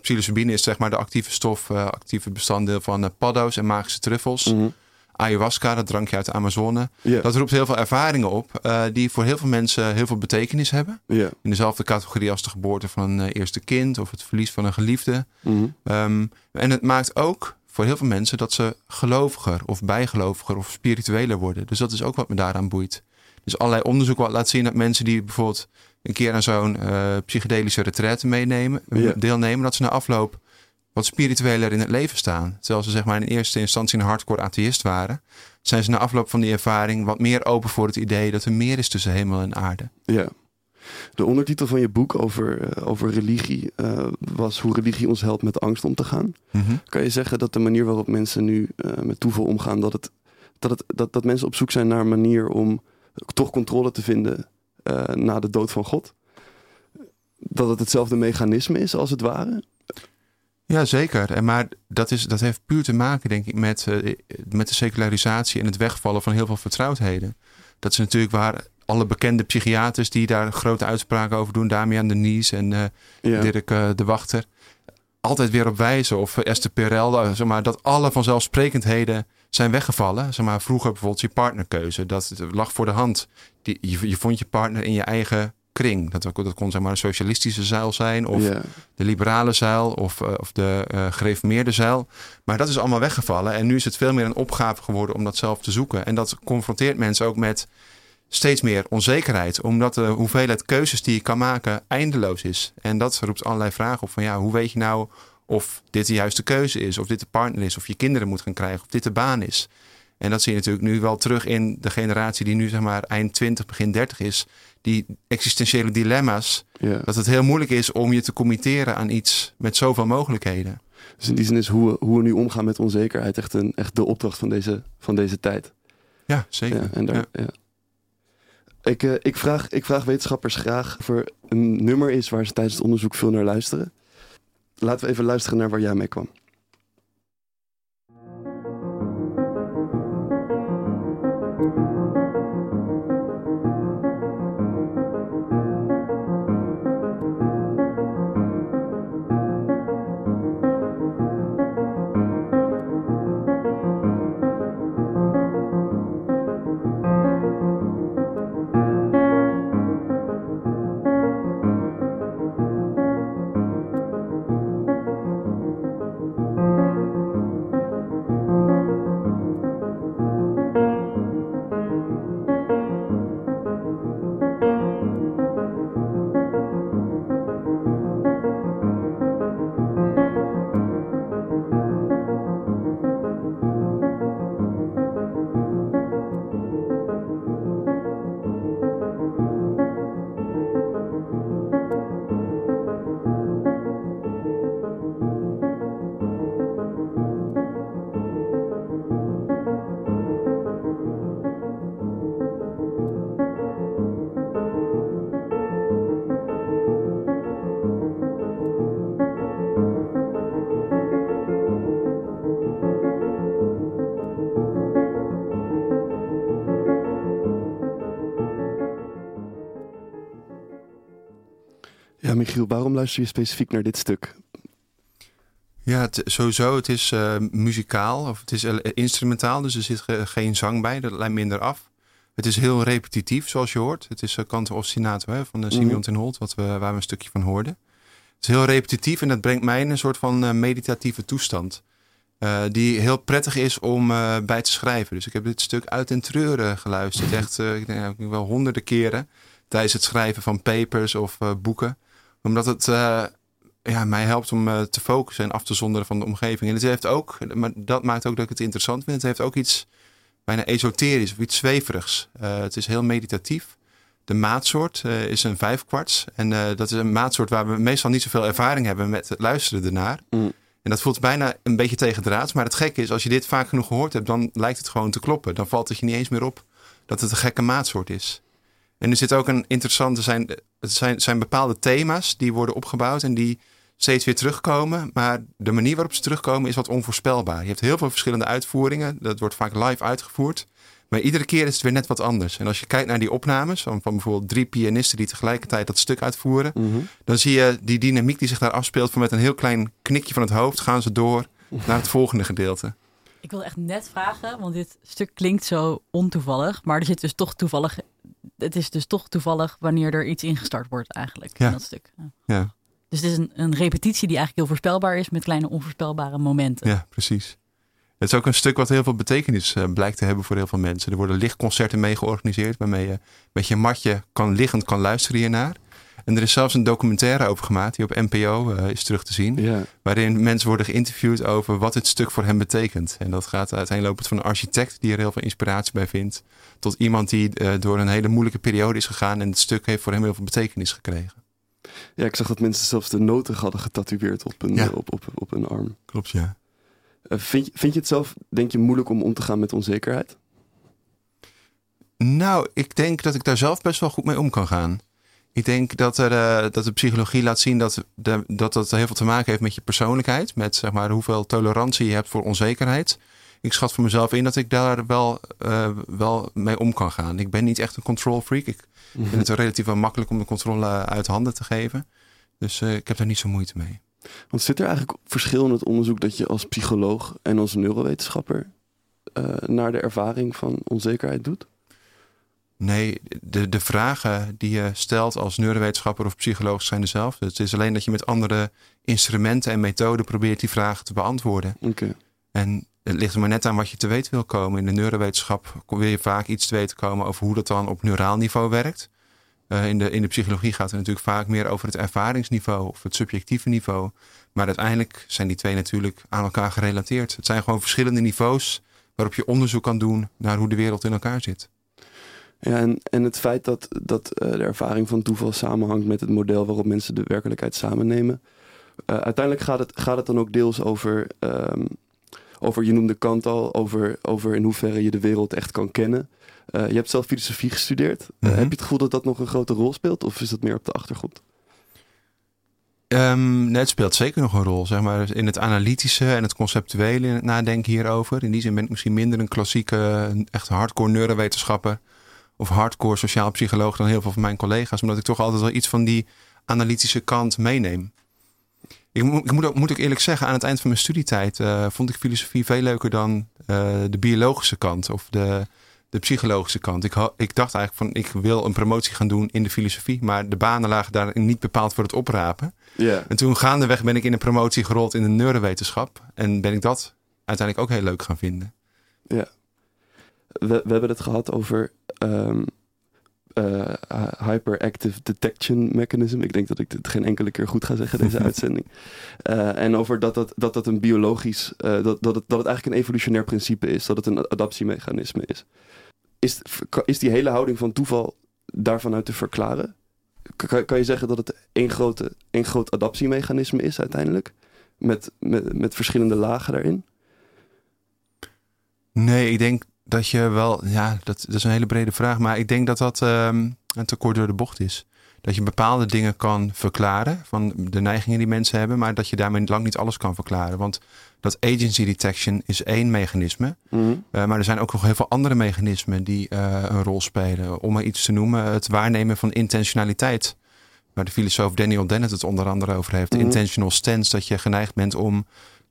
Psilocybine is zeg maar de actieve stof, eh, actieve bestanddeel van eh, paddo's en magische truffels. Mhm. Ayahuasca, dat drankje uit de Amazone. Dat roept heel veel ervaringen op eh, die voor heel veel mensen heel veel betekenis hebben. In dezelfde categorie als de geboorte van een eh, eerste kind of het verlies van een geliefde. Mhm. Ehm, en het maakt ook voor heel veel mensen dat ze geloviger of bijgeloviger of spiritueler worden. Dus dat is ook wat me daaraan boeit. Dus allerlei onderzoek wat laat zien dat mensen die bijvoorbeeld een keer aan zo'n eh, psychedelische retraite meenemen, deelnemen, dat ze na afloop wat spiritueler in het leven staan. Terwijl ze zeg maar in eerste instantie een hardcore atheïst waren, zijn ze na afloop van die ervaring wat meer open voor het idee dat er meer is tussen hemel en aarde. Ja. De ondertitel van je boek over, eh, over religie eh, was hoe religie ons helpt met angst om te gaan. Kan je zeggen dat de manier waarop mensen nu eh, met toeval omgaan, dat, het, dat, het, dat, dat mensen op zoek zijn naar een manier om toch controle te vinden na de dood van God? Dat het hetzelfde mechanisme is als het ware? Ja, zeker. En maar dat, is, dat heeft puur te maken, denk ik, met, eh, met de secularisatie en het wegvallen van heel veel vertrouwdheden. Dat is natuurlijk waar alle bekende psychiaters die daar grote uitspraken over doen, Damian de Nies en eh, Ja. Dirk eh, de Wachter, altijd weer op wijzen. Of Esther Perel, zeg maar, dat alle vanzelfsprekendheden zijn weggevallen. Zeg maar, vroeger bijvoorbeeld je partnerkeuze, dat lag voor de hand. Die, je, je vond je partner in je eigen kring. Dat, dat kon zeg maar een socialistische zuil zijn of ja. de liberale zuil of, eh, of de eh gereformeerde zuil. Maar dat is allemaal weggevallen. En nu is het veel meer een opgave geworden om dat zelf te zoeken. En dat confronteert mensen ook met steeds meer onzekerheid. Omdat de hoeveelheid keuzes die je kan maken eindeloos is. En dat roept allerlei vragen op van ja, hoe weet je nou of dit de juiste keuze is. Of dit de partner is. Of je kinderen moet gaan krijgen. Of dit de baan is. En dat zie je natuurlijk nu wel terug in de generatie die nu zeg maar eind 20, begin 30 is. Die existentiële dilemma's ja. dat het heel moeilijk is om je te committeren aan iets met zoveel mogelijkheden. Dus in die zin is hoe we, hoe we nu omgaan met onzekerheid echt, een, echt de opdracht van deze, van deze tijd. Ja, zeker. Ja, en daar, Ja. ja. Ik, eh, ik, vraag, ik vraag wetenschappers graag of er een nummer is waar ze tijdens het onderzoek veel naar luisteren. Laten we even luisteren naar waar jij mee kwam. Michiel, waarom luister je specifiek naar dit stuk? Ja, het, sowieso. Het is eh, muzikaal of het is eh, instrumentaal, dus er zit ge- geen zang bij. Dat leidt minder af. Het is heel repetitief, zoals je hoort. Het is uh, Canto Ostinato hè, van de Simeon Mhm. ten Holt, wat we, waar we een stukje van hoorden. Het is heel repetitief en dat brengt mij in een soort van meditatieve toestand. die heel prettig is om bij te schrijven. Dus ik heb dit stuk uit en treuren geluisterd. Echt eh, ik denk wel honderden keren tijdens het schrijven van papers of boeken. Omdat het eh, ja, mij helpt om eh, te focussen en af te zonderen van de omgeving. En het heeft ook, maar dat maakt ook dat ik het interessant vind. Het heeft ook iets bijna esoterisch of iets zweverigs. Eh, het is heel meditatief. De maatsoort is een vijfkwarts. En dat is een maatsoort waar we meestal niet zoveel ervaring hebben met het luisteren ernaar. Mm. En dat voelt bijna een beetje tegendraads. Maar het gekke is, als je dit vaak genoeg gehoord hebt, dan lijkt het gewoon te kloppen. Dan valt het je niet eens meer op dat het een gekke maatsoort is. En er zit ook een interessante, zijn, het zijn, zijn bepaalde thema's die worden opgebouwd en die steeds weer terugkomen. Maar de manier waarop ze terugkomen is wat onvoorspelbaar. Je hebt heel veel verschillende uitvoeringen. Dat wordt vaak live uitgevoerd. Maar iedere keer is het weer net wat anders. En als je kijkt naar die opnames van, van bijvoorbeeld drie pianisten die tegelijkertijd dat stuk uitvoeren, Mhm. dan zie je die dynamiek die zich daar afspeelt. Van met een heel klein knikje van het hoofd gaan ze door naar het volgende gedeelte. Ik wil echt net vragen, want dit stuk klinkt zo ontoevallig. Maar er zit dus toch toevallig. Het is dus toch toevallig wanneer er iets ingestart wordt, eigenlijk. Ja. In dat stuk. Ja. Dus het is een, een repetitie die eigenlijk heel voorspelbaar is met kleine onvoorspelbare momenten. ja precies. Het is ook een stuk wat heel veel betekenis eh, blijkt te hebben voor heel veel mensen. Er worden lichtconcerten mee georganiseerd waarmee je met je matje kan liggend kan luisteren hiernaar. En er is zelfs een documentaire over gemaakt die op NPO eh, is terug te zien. Waarin mensen worden geïnterviewd over wat dit stuk voor hen betekent. En dat gaat uiteenlopend van een architect die er heel veel inspiratie bij vindt. Tot iemand die eh, door een hele moeilijke periode is gegaan. En het stuk heeft voor hem heel veel betekenis gekregen. ja, ik zag dat mensen zelfs de noten hadden getatoeëerd op een, Ja. op, op, op een arm. Klopt, ja. Eh, vind, je, vind je het zelf, denk je, moeilijk om om te gaan met onzekerheid? Nou, ik denk dat ik daar zelf best wel goed mee om kan gaan. Ik denk dat, er, eh, dat de psychologie laat zien dat, de, dat dat heel veel te maken heeft met je persoonlijkheid. Met zeg maar, hoeveel tolerantie je hebt voor onzekerheid. Ik schat voor mezelf in dat ik daar wel, eh, wel mee om kan gaan. Ik ben niet echt een control freak. Ik vind het relatief wel makkelijk om de controle uit handen te geven. Dus eh, ik heb daar niet zo moeite mee. Want zit er eigenlijk verschil in het onderzoek dat je als psycholoog en als neurowetenschapper naar de ervaring van onzekerheid doet? Nee, de, de vragen die je stelt als neurowetenschapper of psycholoog zijn dezelfde. Het is alleen dat je met andere instrumenten en methoden probeert die vragen te beantwoorden. Oké. En het ligt er maar net aan wat je te weten wil komen. In de neurowetenschap wil je vaak iets te weten komen over hoe dat dan op neuraal niveau werkt. Eh, in, de, in de psychologie gaat het natuurlijk vaak meer over het ervaringsniveau of het subjectieve niveau. Maar uiteindelijk zijn die twee natuurlijk aan elkaar gerelateerd. Het zijn gewoon verschillende niveaus waarop je onderzoek kan doen naar hoe de wereld in elkaar zit. Ja, en, en het feit dat, dat eh, de ervaring van toeval samenhangt met het model waarop mensen de werkelijkheid samennemen. Eh, uiteindelijk gaat het, gaat het dan ook deels over, ehm, over, je noemde Kant al, over, over in hoeverre je de wereld echt kan kennen. Eh, je hebt zelf filosofie gestudeerd. Mhm. heb je het gevoel dat dat nog een grote rol speelt of is dat meer op de achtergrond? Nee, het speelt zeker nog een rol, zeg maar, in het analytische en het conceptuele in het nadenken hierover. In die zin ben ik misschien minder een klassieke, echt hardcore neurowetenschapper of hardcore sociaal psycholoog dan heel veel van mijn collega's, omdat ik toch altijd wel iets van die analytische kant meeneem. Ik, moet, ik moet, ook, moet ook eerlijk zeggen, aan het eind van mijn studietijd eh, vond ik filosofie veel leuker dan eh, de biologische kant of de, de psychologische kant. Ik, ik dacht eigenlijk van, ik wil een promotie gaan doen in de filosofie, maar de banen lagen daar niet bepaald voor het oprapen. Ja. En toen gaandeweg ben ik in een promotie gerold in de neurowetenschap. En ben ik dat uiteindelijk ook heel leuk gaan vinden. We, we hebben het gehad over ehm, eh, hyperactive detection mechanism. Ik denk dat ik dit geen enkele keer goed ga zeggen, deze uitzending. Eh, en over dat dat, dat, dat een biologisch, eh, dat, dat, het, dat het eigenlijk een evolutionair principe is, dat het een adaptiemechanisme is. Is, is die hele houding van toeval daarvan uit te verklaren? Kan, kan je zeggen dat het één, grote, één groot adaptiemechanisme is uiteindelijk? Met, met, met verschillende lagen daarin? Nee, ik denk dat je wel... Ja, dat, dat is een hele brede vraag. Maar ik denk dat dat ehm, een tekort door de bocht is. Dat je bepaalde dingen kan verklaren van de neigingen die mensen hebben. Maar dat je daarmee lang niet alles kan verklaren. Want dat agency detection is één mechanisme. Mhm. Uh, maar er zijn ook nog heel veel andere mechanismen die uh, een rol spelen. Om maar iets te noemen, het waarnemen van intentionaliteit. Waar de filosoof Daniel Dennett het onder andere over heeft. Mhm. Intentional stance, dat je geneigd bent om een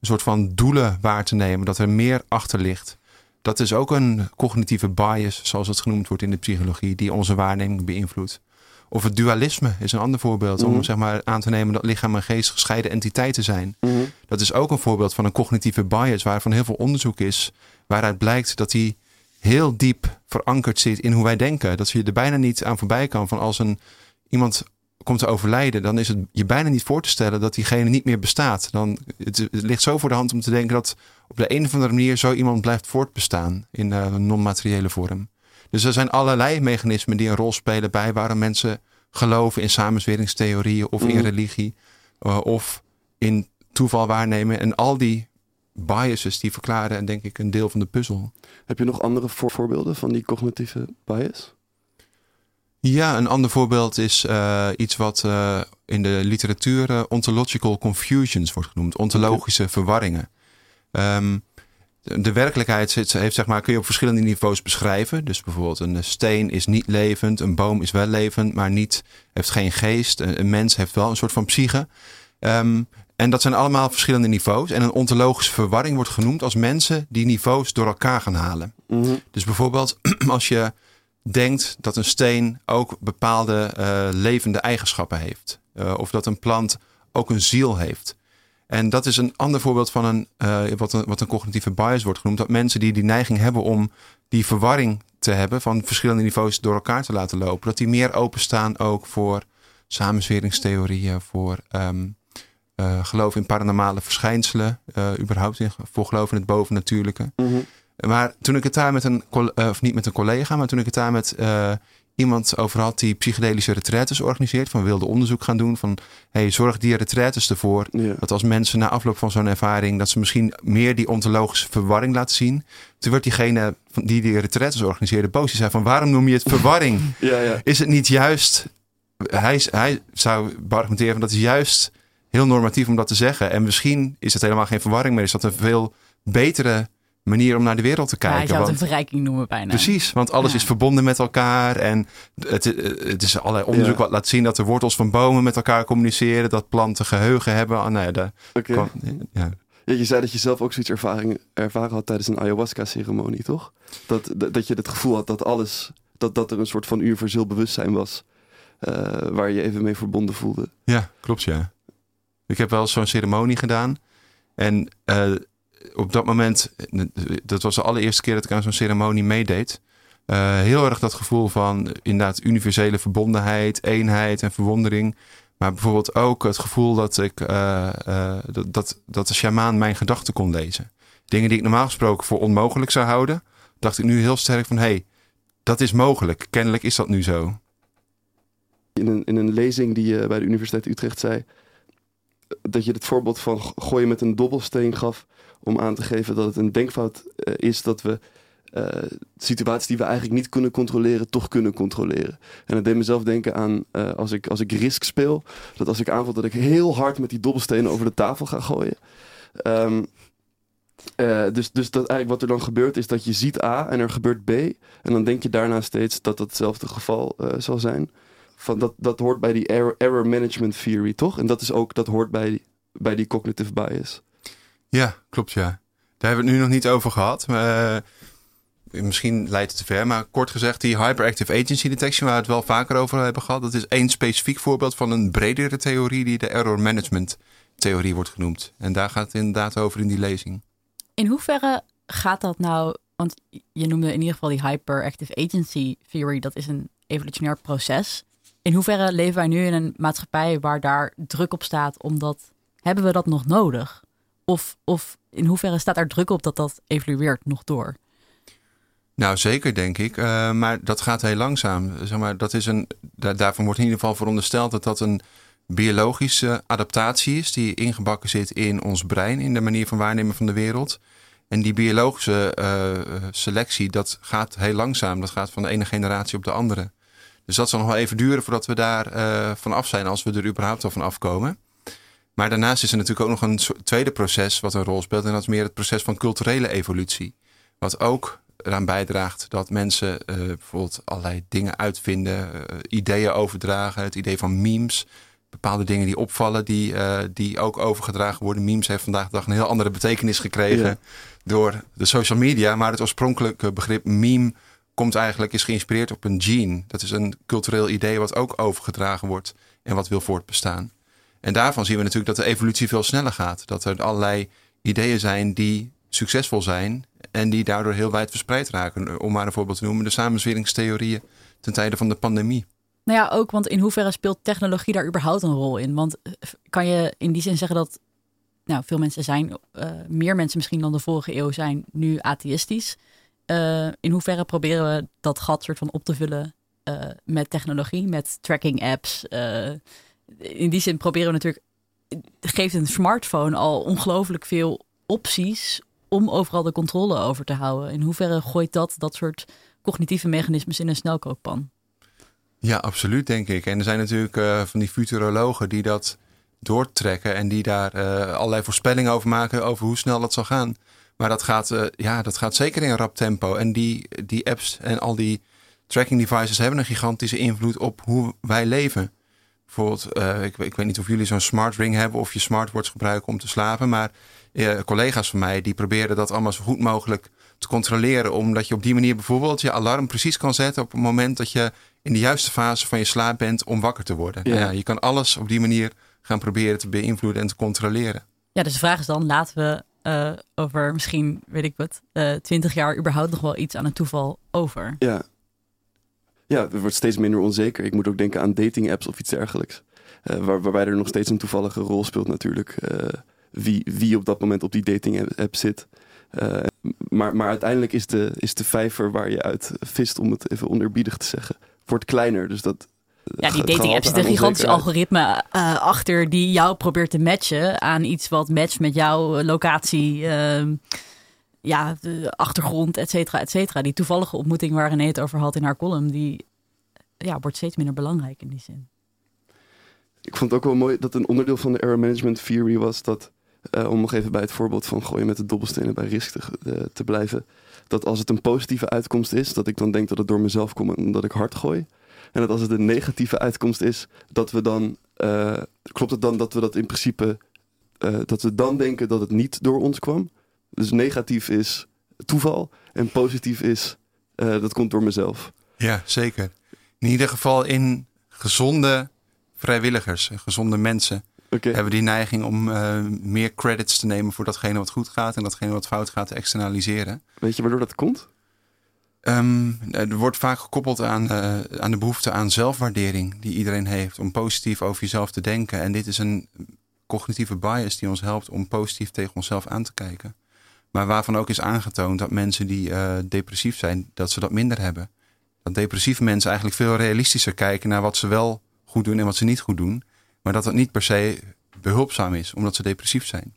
soort van doelen waar te nemen. Dat er meer achter ligt. Dat is ook een cognitieve bias, zoals het genoemd wordt in de psychologie, die onze waarneming beïnvloedt. Of het dualisme is een ander voorbeeld. Mhm. Om zeg maar aan te nemen dat lichaam en geest gescheiden entiteiten zijn. Mhm. Dat is ook een voorbeeld van een cognitieve bias, waarvan heel veel onderzoek is, waaruit blijkt dat die heel diep verankerd zit in hoe wij denken. Dat je er bijna niet aan voorbij kan van als een iemand komt te overlijden, dan is het je bijna niet voor te stellen dat diegene niet meer bestaat. Dan, het, het ligt zo voor de hand om te denken dat op de een of andere manier zo iemand blijft voortbestaan in uh, een non-materiële vorm. Dus er zijn allerlei mechanismen die een rol spelen bij waarom mensen geloven in samenzweringstheorieën of in Mhm. religie uh, of in toeval waarnemen. En al die biases die verklaren denk ik een deel van de puzzel. Heb je nog andere voor voorbeelden van die cognitieve bias? Ja, een ander voorbeeld is uh, iets wat uh, in de literatuur uh, ontological confusions wordt genoemd. Ontologische okay. verwarringen. Um, de werkelijkheid zit, heeft, zeg maar, kun je op verschillende niveaus beschrijven. Dus bijvoorbeeld een steen is niet levend, een boom is wel levend, maar niet, heeft geen geest. Een, een mens heeft wel een soort van psyche. Ehm, en dat zijn allemaal verschillende niveaus. En een ontologische verwarring wordt genoemd als mensen die niveaus door elkaar gaan halen. Mhm. Dus bijvoorbeeld als je denkt dat een steen ook bepaalde eh, levende eigenschappen heeft. Uh, of dat een plant ook een ziel heeft. En dat is een ander voorbeeld van een, uh, wat, een, wat een cognitieve bias wordt genoemd. Dat mensen die die neiging hebben om die verwarring te hebben van verschillende niveaus door elkaar te laten lopen, dat die meer openstaan ook voor samenzweringstheorieën, voor um, geloof in paranormale verschijnselen, überhaupt in, voor geloof in het bovennatuurlijke. Mhm. Maar toen ik het daar met een, of niet met een collega, maar toen ik het daar met iemand over had die psychedelische retraites organiseert. Van wilde onderzoek gaan doen. Van hey, zorg die retraites ervoor. Ja. Dat als mensen na afloop van zo'n ervaring. dat ze misschien meer die ontologische verwarring laten zien. Toen werd diegene die die retraites organiseerde boos. Die zei van waarom noem je het verwarring? Ja, ja. Is het niet juist. Hij, hij zou argumenteren van dat is juist heel normatief om dat te zeggen. En misschien is het helemaal geen verwarring meer. Is dat een veel betere manier om naar de wereld te kijken. Ja, je zou het want- een verrijking noemen bijna. Precies, want alles Ja. is verbonden met elkaar. En het, het is allerlei onderzoek Ja. wat laat zien dat de wortels van bomen met elkaar communiceren. Dat planten geheugen hebben. Ah, nou ja, daar Oké. ja. Ja, je zei dat je zelf ook zoiets ervaring, ervaren had tijdens een ayahuasca-ceremonie, toch? Dat, dat, dat je het gevoel had dat alles, dat, dat er een soort van universeel bewustzijn was. eh, waar je je even mee verbonden voelde. ja, klopt ja. Ik heb wel eens zo'n ceremonie gedaan. En eh, op dat moment, dat was de allereerste keer dat ik aan zo'n ceremonie meedeed. eh, heel erg dat gevoel van inderdaad universele verbondenheid, eenheid en verwondering. Maar bijvoorbeeld ook het gevoel dat ik eh, eh, dat, dat, dat de sjamaan mijn gedachten kon lezen. Dingen die ik normaal gesproken voor onmogelijk zou houden, dacht ik nu heel sterk van hé, hey, dat is mogelijk. Kennelijk is dat nu zo. In een, in een lezing die je bij de Universiteit Utrecht zei, dat je het voorbeeld van gooien met een dobbelsteen gaf om aan te geven dat het een denkfout eh, is dat we eh, situaties die we eigenlijk niet kunnen controleren, toch kunnen controleren. En dat deed mezelf denken aan eh, als, ik, als ik Risk speel, dat als ik aanval dat ik heel hard met die dobbelstenen over de tafel ga gooien. Ehm, eh, dus, dus dat eigenlijk wat er dan gebeurt is dat je ziet A en er gebeurt B. En dan denk je daarna steeds dat dat hetzelfde geval zal zijn. Van dat, dat hoort bij die error, error management theory, toch? En dat is ook, dat hoort bij, bij die cognitive bias. Ja, klopt ja. Daar hebben we het nu nog niet over gehad. Eh, misschien leidt het te ver. Maar kort gezegd, die hyperactive agency detection, waar we het wel vaker over hebben gehad, dat is één specifiek voorbeeld van een bredere theorie die de error management theorie wordt genoemd. En daar gaat het inderdaad over in die lezing. In hoeverre gaat dat nou? Want je noemde in ieder geval die hyperactive agency theory. Dat is een evolutionair proces. In hoeverre leven wij nu in een maatschappij waar daar druk op staat? Omdat hebben we dat nog nodig? Of, of in hoeverre staat er druk op dat dat evolueert nog door? Nou, zeker denk ik. Eh, maar dat gaat heel langzaam. Zeg maar, dat is een, daar, daarvan wordt in ieder geval verondersteld dat dat een biologische adaptatie is die ingebakken zit in ons brein, in de manier van waarnemen van de wereld. En die biologische eh, selectie, dat gaat heel langzaam. Dat gaat van de ene generatie op de andere. Dus dat zal nog wel even duren voordat we daar eh van af zijn, als we er überhaupt al van afkomen. Maar daarnaast is er natuurlijk ook nog een tweede proces wat een rol speelt. En dat is meer het proces van culturele evolutie. Wat ook eraan bijdraagt dat mensen eh, bijvoorbeeld allerlei dingen uitvinden, eh, ideeën overdragen. Het idee van memes, bepaalde dingen die opvallen, die, eh, die ook overgedragen worden. Memes heeft vandaag de dag een heel andere betekenis gekregen Ja. door de social media. Maar het oorspronkelijke begrip meme komt eigenlijk, is geïnspireerd op een gene. Dat is een cultureel idee wat ook overgedragen wordt en wat wil voortbestaan. En daarvan zien we natuurlijk dat de evolutie veel sneller gaat. Dat er allerlei ideeën zijn die succesvol zijn en die daardoor heel wijd verspreid raken. Om maar een voorbeeld te noemen, de samenzweringstheorieën ten tijde van de pandemie. Nou ja, ook, want in hoeverre speelt technologie daar überhaupt een rol in? Want eh, kan je in die zin zeggen dat nou, veel mensen zijn, eh, meer mensen misschien dan de vorige eeuw zijn nu atheïstisch. Eh, in hoeverre proberen we dat gat soort van op te vullen met technologie, met tracking apps? In die zin proberen we natuurlijk, geeft een smartphone al ongelooflijk veel opties om overal de controle over te houden. In hoeverre gooit dat dat soort cognitieve mechanismes in een snelkookpan? Ja, absoluut, denk ik. En er zijn natuurlijk eh, van die futurologen die dat doortrekken en die daar eh, allerlei voorspellingen over maken over hoe snel dat zal gaan. Maar dat gaat, eh, ja, dat gaat zeker in rap tempo. En die, die apps en al die tracking devices hebben een gigantische invloed op hoe wij leven. Bijvoorbeeld, eh, ik, ik, weet niet of jullie zo'n smart ring hebben of je smartwatch gebruiken om te slapen. Maar uh, collega's van mij die proberen dat allemaal zo goed mogelijk te controleren. Omdat je op die manier bijvoorbeeld je alarm precies kan zetten op het moment dat je in de juiste fase van je slaap bent om wakker te worden. Ja. Nou ja, je kan alles op die manier gaan proberen te beïnvloeden en te controleren. Ja, dus de vraag is dan, laten we uh, over misschien, weet ik wat, twintig jaar überhaupt nog wel iets aan het toeval over? Ja, ja, het wordt steeds minder onzeker. Ik moet ook denken aan dating apps of iets dergelijks. Uh, waar, waarbij er nog steeds een toevallige rol speelt natuurlijk. Uh, wie, wie op dat moment op die dating app zit. Uh, maar, maar uiteindelijk is de, is de vijver waar je uit vist, om het even onderbiedig te zeggen, wordt kleiner. Dus dat, ja, die dating apps zit een gigantisch algoritme uh, achter die jou probeert te matchen aan iets wat matcht met jouw locatie, uh, ja, de achtergrond, et cetera, et cetera. Die toevallige ontmoeting waar René het over had in haar column, die ja, wordt steeds minder belangrijk in die zin. Ik vond het ook wel mooi dat een onderdeel van de error management theory was dat, uh, om nog even bij het voorbeeld van gooien met de dobbelstenen bij risk te, uh, te blijven, dat als het een positieve uitkomst is, dat ik dan denk dat het door mezelf komt en dat ik hard gooi. En dat als het een negatieve uitkomst is, dat we dan, uh, klopt het dan dat we dat in principe, dat we dan denken dat het niet door ons kwam? Dus negatief is toeval en positief is uh, dat komt door mezelf. Ja, zeker. In ieder geval in gezonde vrijwilligers, gezonde mensen, okay. hebben die neiging om uh, meer credits te nemen voor datgene wat goed gaat en datgene wat fout gaat te externaliseren. Weet je waardoor dat komt? Um, er wordt vaak gekoppeld aan, uh, aan de behoefte aan zelfwaardering die iedereen heeft om positief over jezelf te denken. En dit is een cognitieve bias die ons helpt om positief tegen onszelf aan te kijken. Maar waarvan ook is aangetoond dat mensen die uh, depressief zijn, dat ze dat minder hebben. Dat depressieve mensen eigenlijk veel realistischer kijken naar wat ze wel goed doen en wat ze niet goed doen. Maar dat dat niet per se behulpzaam is, omdat ze depressief zijn.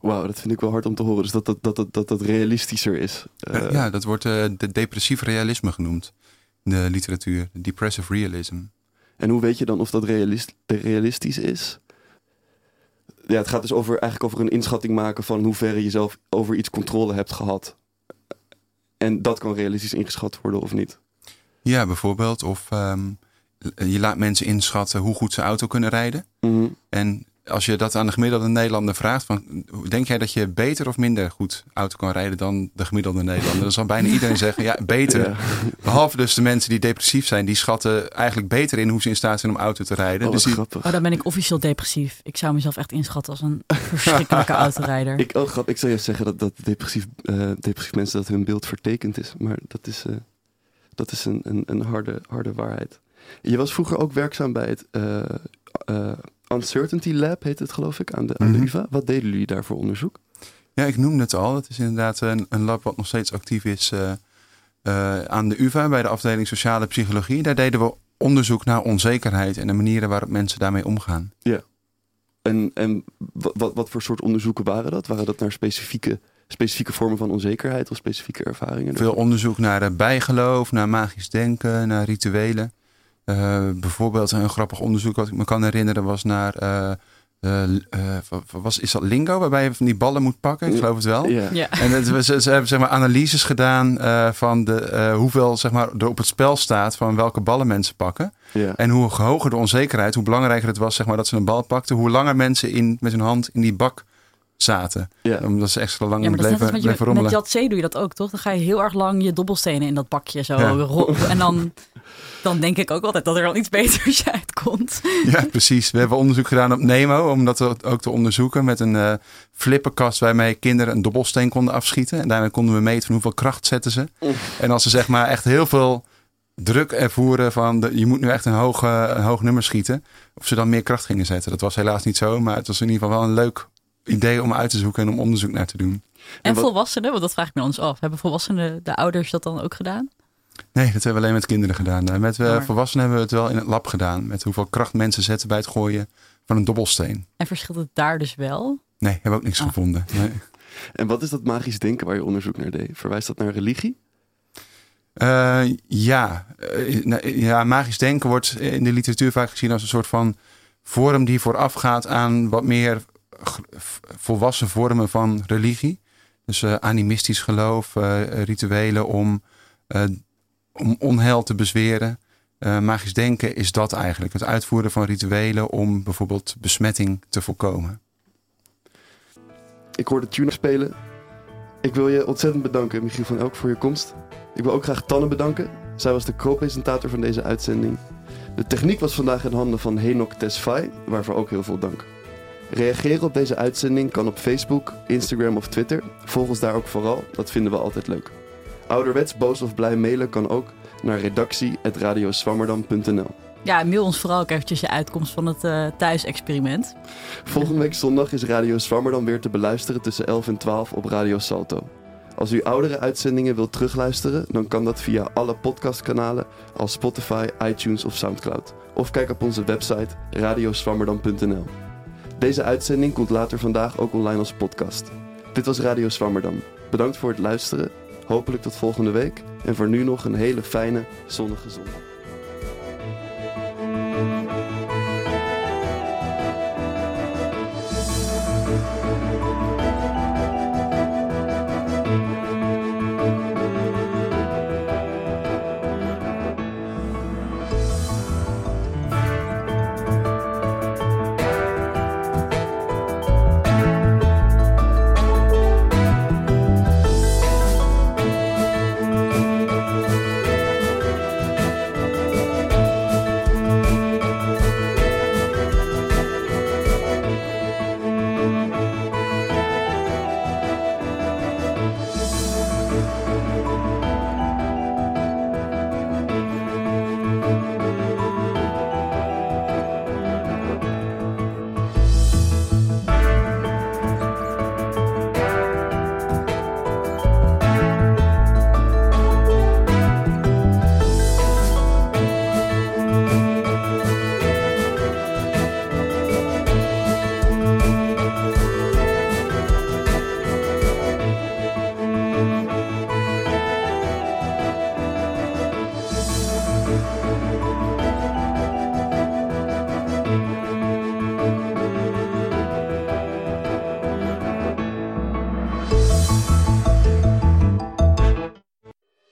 Wauw, dat vind ik wel hard om te horen. Dus dat dat, dat, dat, dat, realistischer is. Uh... Ja, dat wordt uh, de depressief realisme genoemd in de literatuur. Depressive realism. En hoe weet je dan of dat realist, realistisch is? Ja, het gaat dus over, eigenlijk over een inschatting maken van hoeverre je zelf over iets controle hebt gehad. En dat kan realistisch ingeschat worden of niet. Ja, bijvoorbeeld. Of um, je laat mensen inschatten hoe goed ze auto kunnen rijden. Mm -hmm. En als je dat aan de gemiddelde Nederlander vraagt, van, denk jij dat je beter of minder goed auto kan rijden dan de gemiddelde Nederlander? Dan zal bijna iedereen zeggen, ja, beter. Ja. Behalve dus de mensen die depressief zijn, die schatten eigenlijk beter in hoe ze in staat zijn om auto te rijden. Oh, dus die... oh dan ben ik officieel depressief. Ik zou mezelf echt inschatten als een verschrikkelijke autorijder. Ik, oh, grap, ik zou juist zeggen dat, dat depressief, uh, depressief mensen dat hun beeld vertekend is. Maar dat is, uh, dat is een, een, een harde, harde waarheid. Je was vroeger ook werkzaam bij het uh, Uncertainty Lab, heet het geloof ik, aan de, aan de Mhm. UvA. Wat deden jullie daar voor onderzoek? Ja, ik noemde het al. Het is inderdaad een, een lab wat nog steeds actief is uh, uh, aan de UvA bij de afdeling Sociale Psychologie. Daar deden we onderzoek naar onzekerheid en de manieren waarop mensen daarmee omgaan. Ja. En, en wat, wat voor soort onderzoeken waren dat? Waren dat naar specifieke, specifieke vormen van onzekerheid of specifieke ervaringen? Veel onderzoek naar bijgeloof, naar magisch denken, naar rituelen. Uh, bijvoorbeeld een grappig onderzoek wat ik me kan herinneren was naar... Uh, uh, was, is dat lingo, waarbij je van die ballen moet pakken? Ik geloof het wel. Ja. Ja. En het, ze, ze, hebben zeg maar, analyses gedaan van de, hoeveel zeg maar, er op het spel staat van welke ballen mensen pakken. Ja. En hoe hoger de onzekerheid, hoe belangrijker het was zeg maar, dat ze een bal pakten, hoe langer mensen in, met hun hand in die bak zaten. Ja. Omdat ze extra lang Ja, maar dat is net bleven, met, bleven je, met rommelen. Jat C doe je dat ook, toch? Dan ga je heel erg lang je dobbelstenen in dat bakje zo Ja. En dan, dan denk ik ook altijd dat er dan iets beters uitkomt. Ja, precies. We hebben onderzoek gedaan op Nemo, om dat ook te onderzoeken met een uh, flipperkast waarmee kinderen een dobbelsteen konden afschieten. En daarmee konden we meten van hoeveel kracht zetten ze. En als ze zeg maar echt heel veel druk ervoeren van de, je moet nu echt een hoog, een hoog nummer schieten, of ze dan meer kracht gingen zetten. Dat was helaas niet zo, maar het was in ieder geval wel een leuk idee om uit te zoeken en om onderzoek naar te doen. En, wat- volwassenen, want dat vraag ik me anders af. Hebben volwassenen, de ouders, dat dan ook gedaan? Nee, dat hebben we alleen met kinderen gedaan. Met uh, Maar- volwassenen hebben we het wel in het lab gedaan. Met hoeveel kracht mensen zetten bij het gooien van een dobbelsteen. En verschilt het daar dus wel? Nee, hebben we ook niks Ah. gevonden. Nee. En wat is dat magisch denken waar je onderzoek naar deed? Verwijst dat naar religie? Uh, ja. Uh, nou, ja, magisch denken wordt in de literatuur vaak gezien als een soort van vorm die voorafgaat aan wat meer volwassen vormen van religie. Dus uh, animistisch geloof, rituelen om, om onheil te bezweren. magisch denken is dat eigenlijk. Het uitvoeren van rituelen om bijvoorbeeld besmetting te voorkomen. Ik hoorde Tuna spelen. Ik wil je ontzettend bedanken, Michiel van Elk, voor je komst. Ik wil ook graag Tanne bedanken. Zij was de co-presentator van deze uitzending. De techniek was vandaag in handen van Henok Tesfai, waarvoor ook heel veel dank. Reageren op deze uitzending kan op Facebook, Instagram of Twitter. Volg ons daar ook vooral, dat vinden we altijd leuk. Ouderwets boos of blij mailen kan ook naar redactie.radioswammerdam.nl Ja, mail ons vooral ook eventjes je uitkomst van het uh, thuisexperiment. Volgende week zondag is Radio Zwammerdam weer te beluisteren tussen 11 en 12 op Radio Salto. Als u oudere uitzendingen wilt terugluisteren, dan kan dat via alle podcastkanalen als Spotify, iTunes of Soundcloud. Of kijk op onze website radioswammerdam.nl. Deze uitzending komt later vandaag ook online als podcast. Dit was Radio Swammerdam. Bedankt voor het luisteren. Hopelijk tot volgende week. En voor nu nog een hele fijne, zonnige zondag.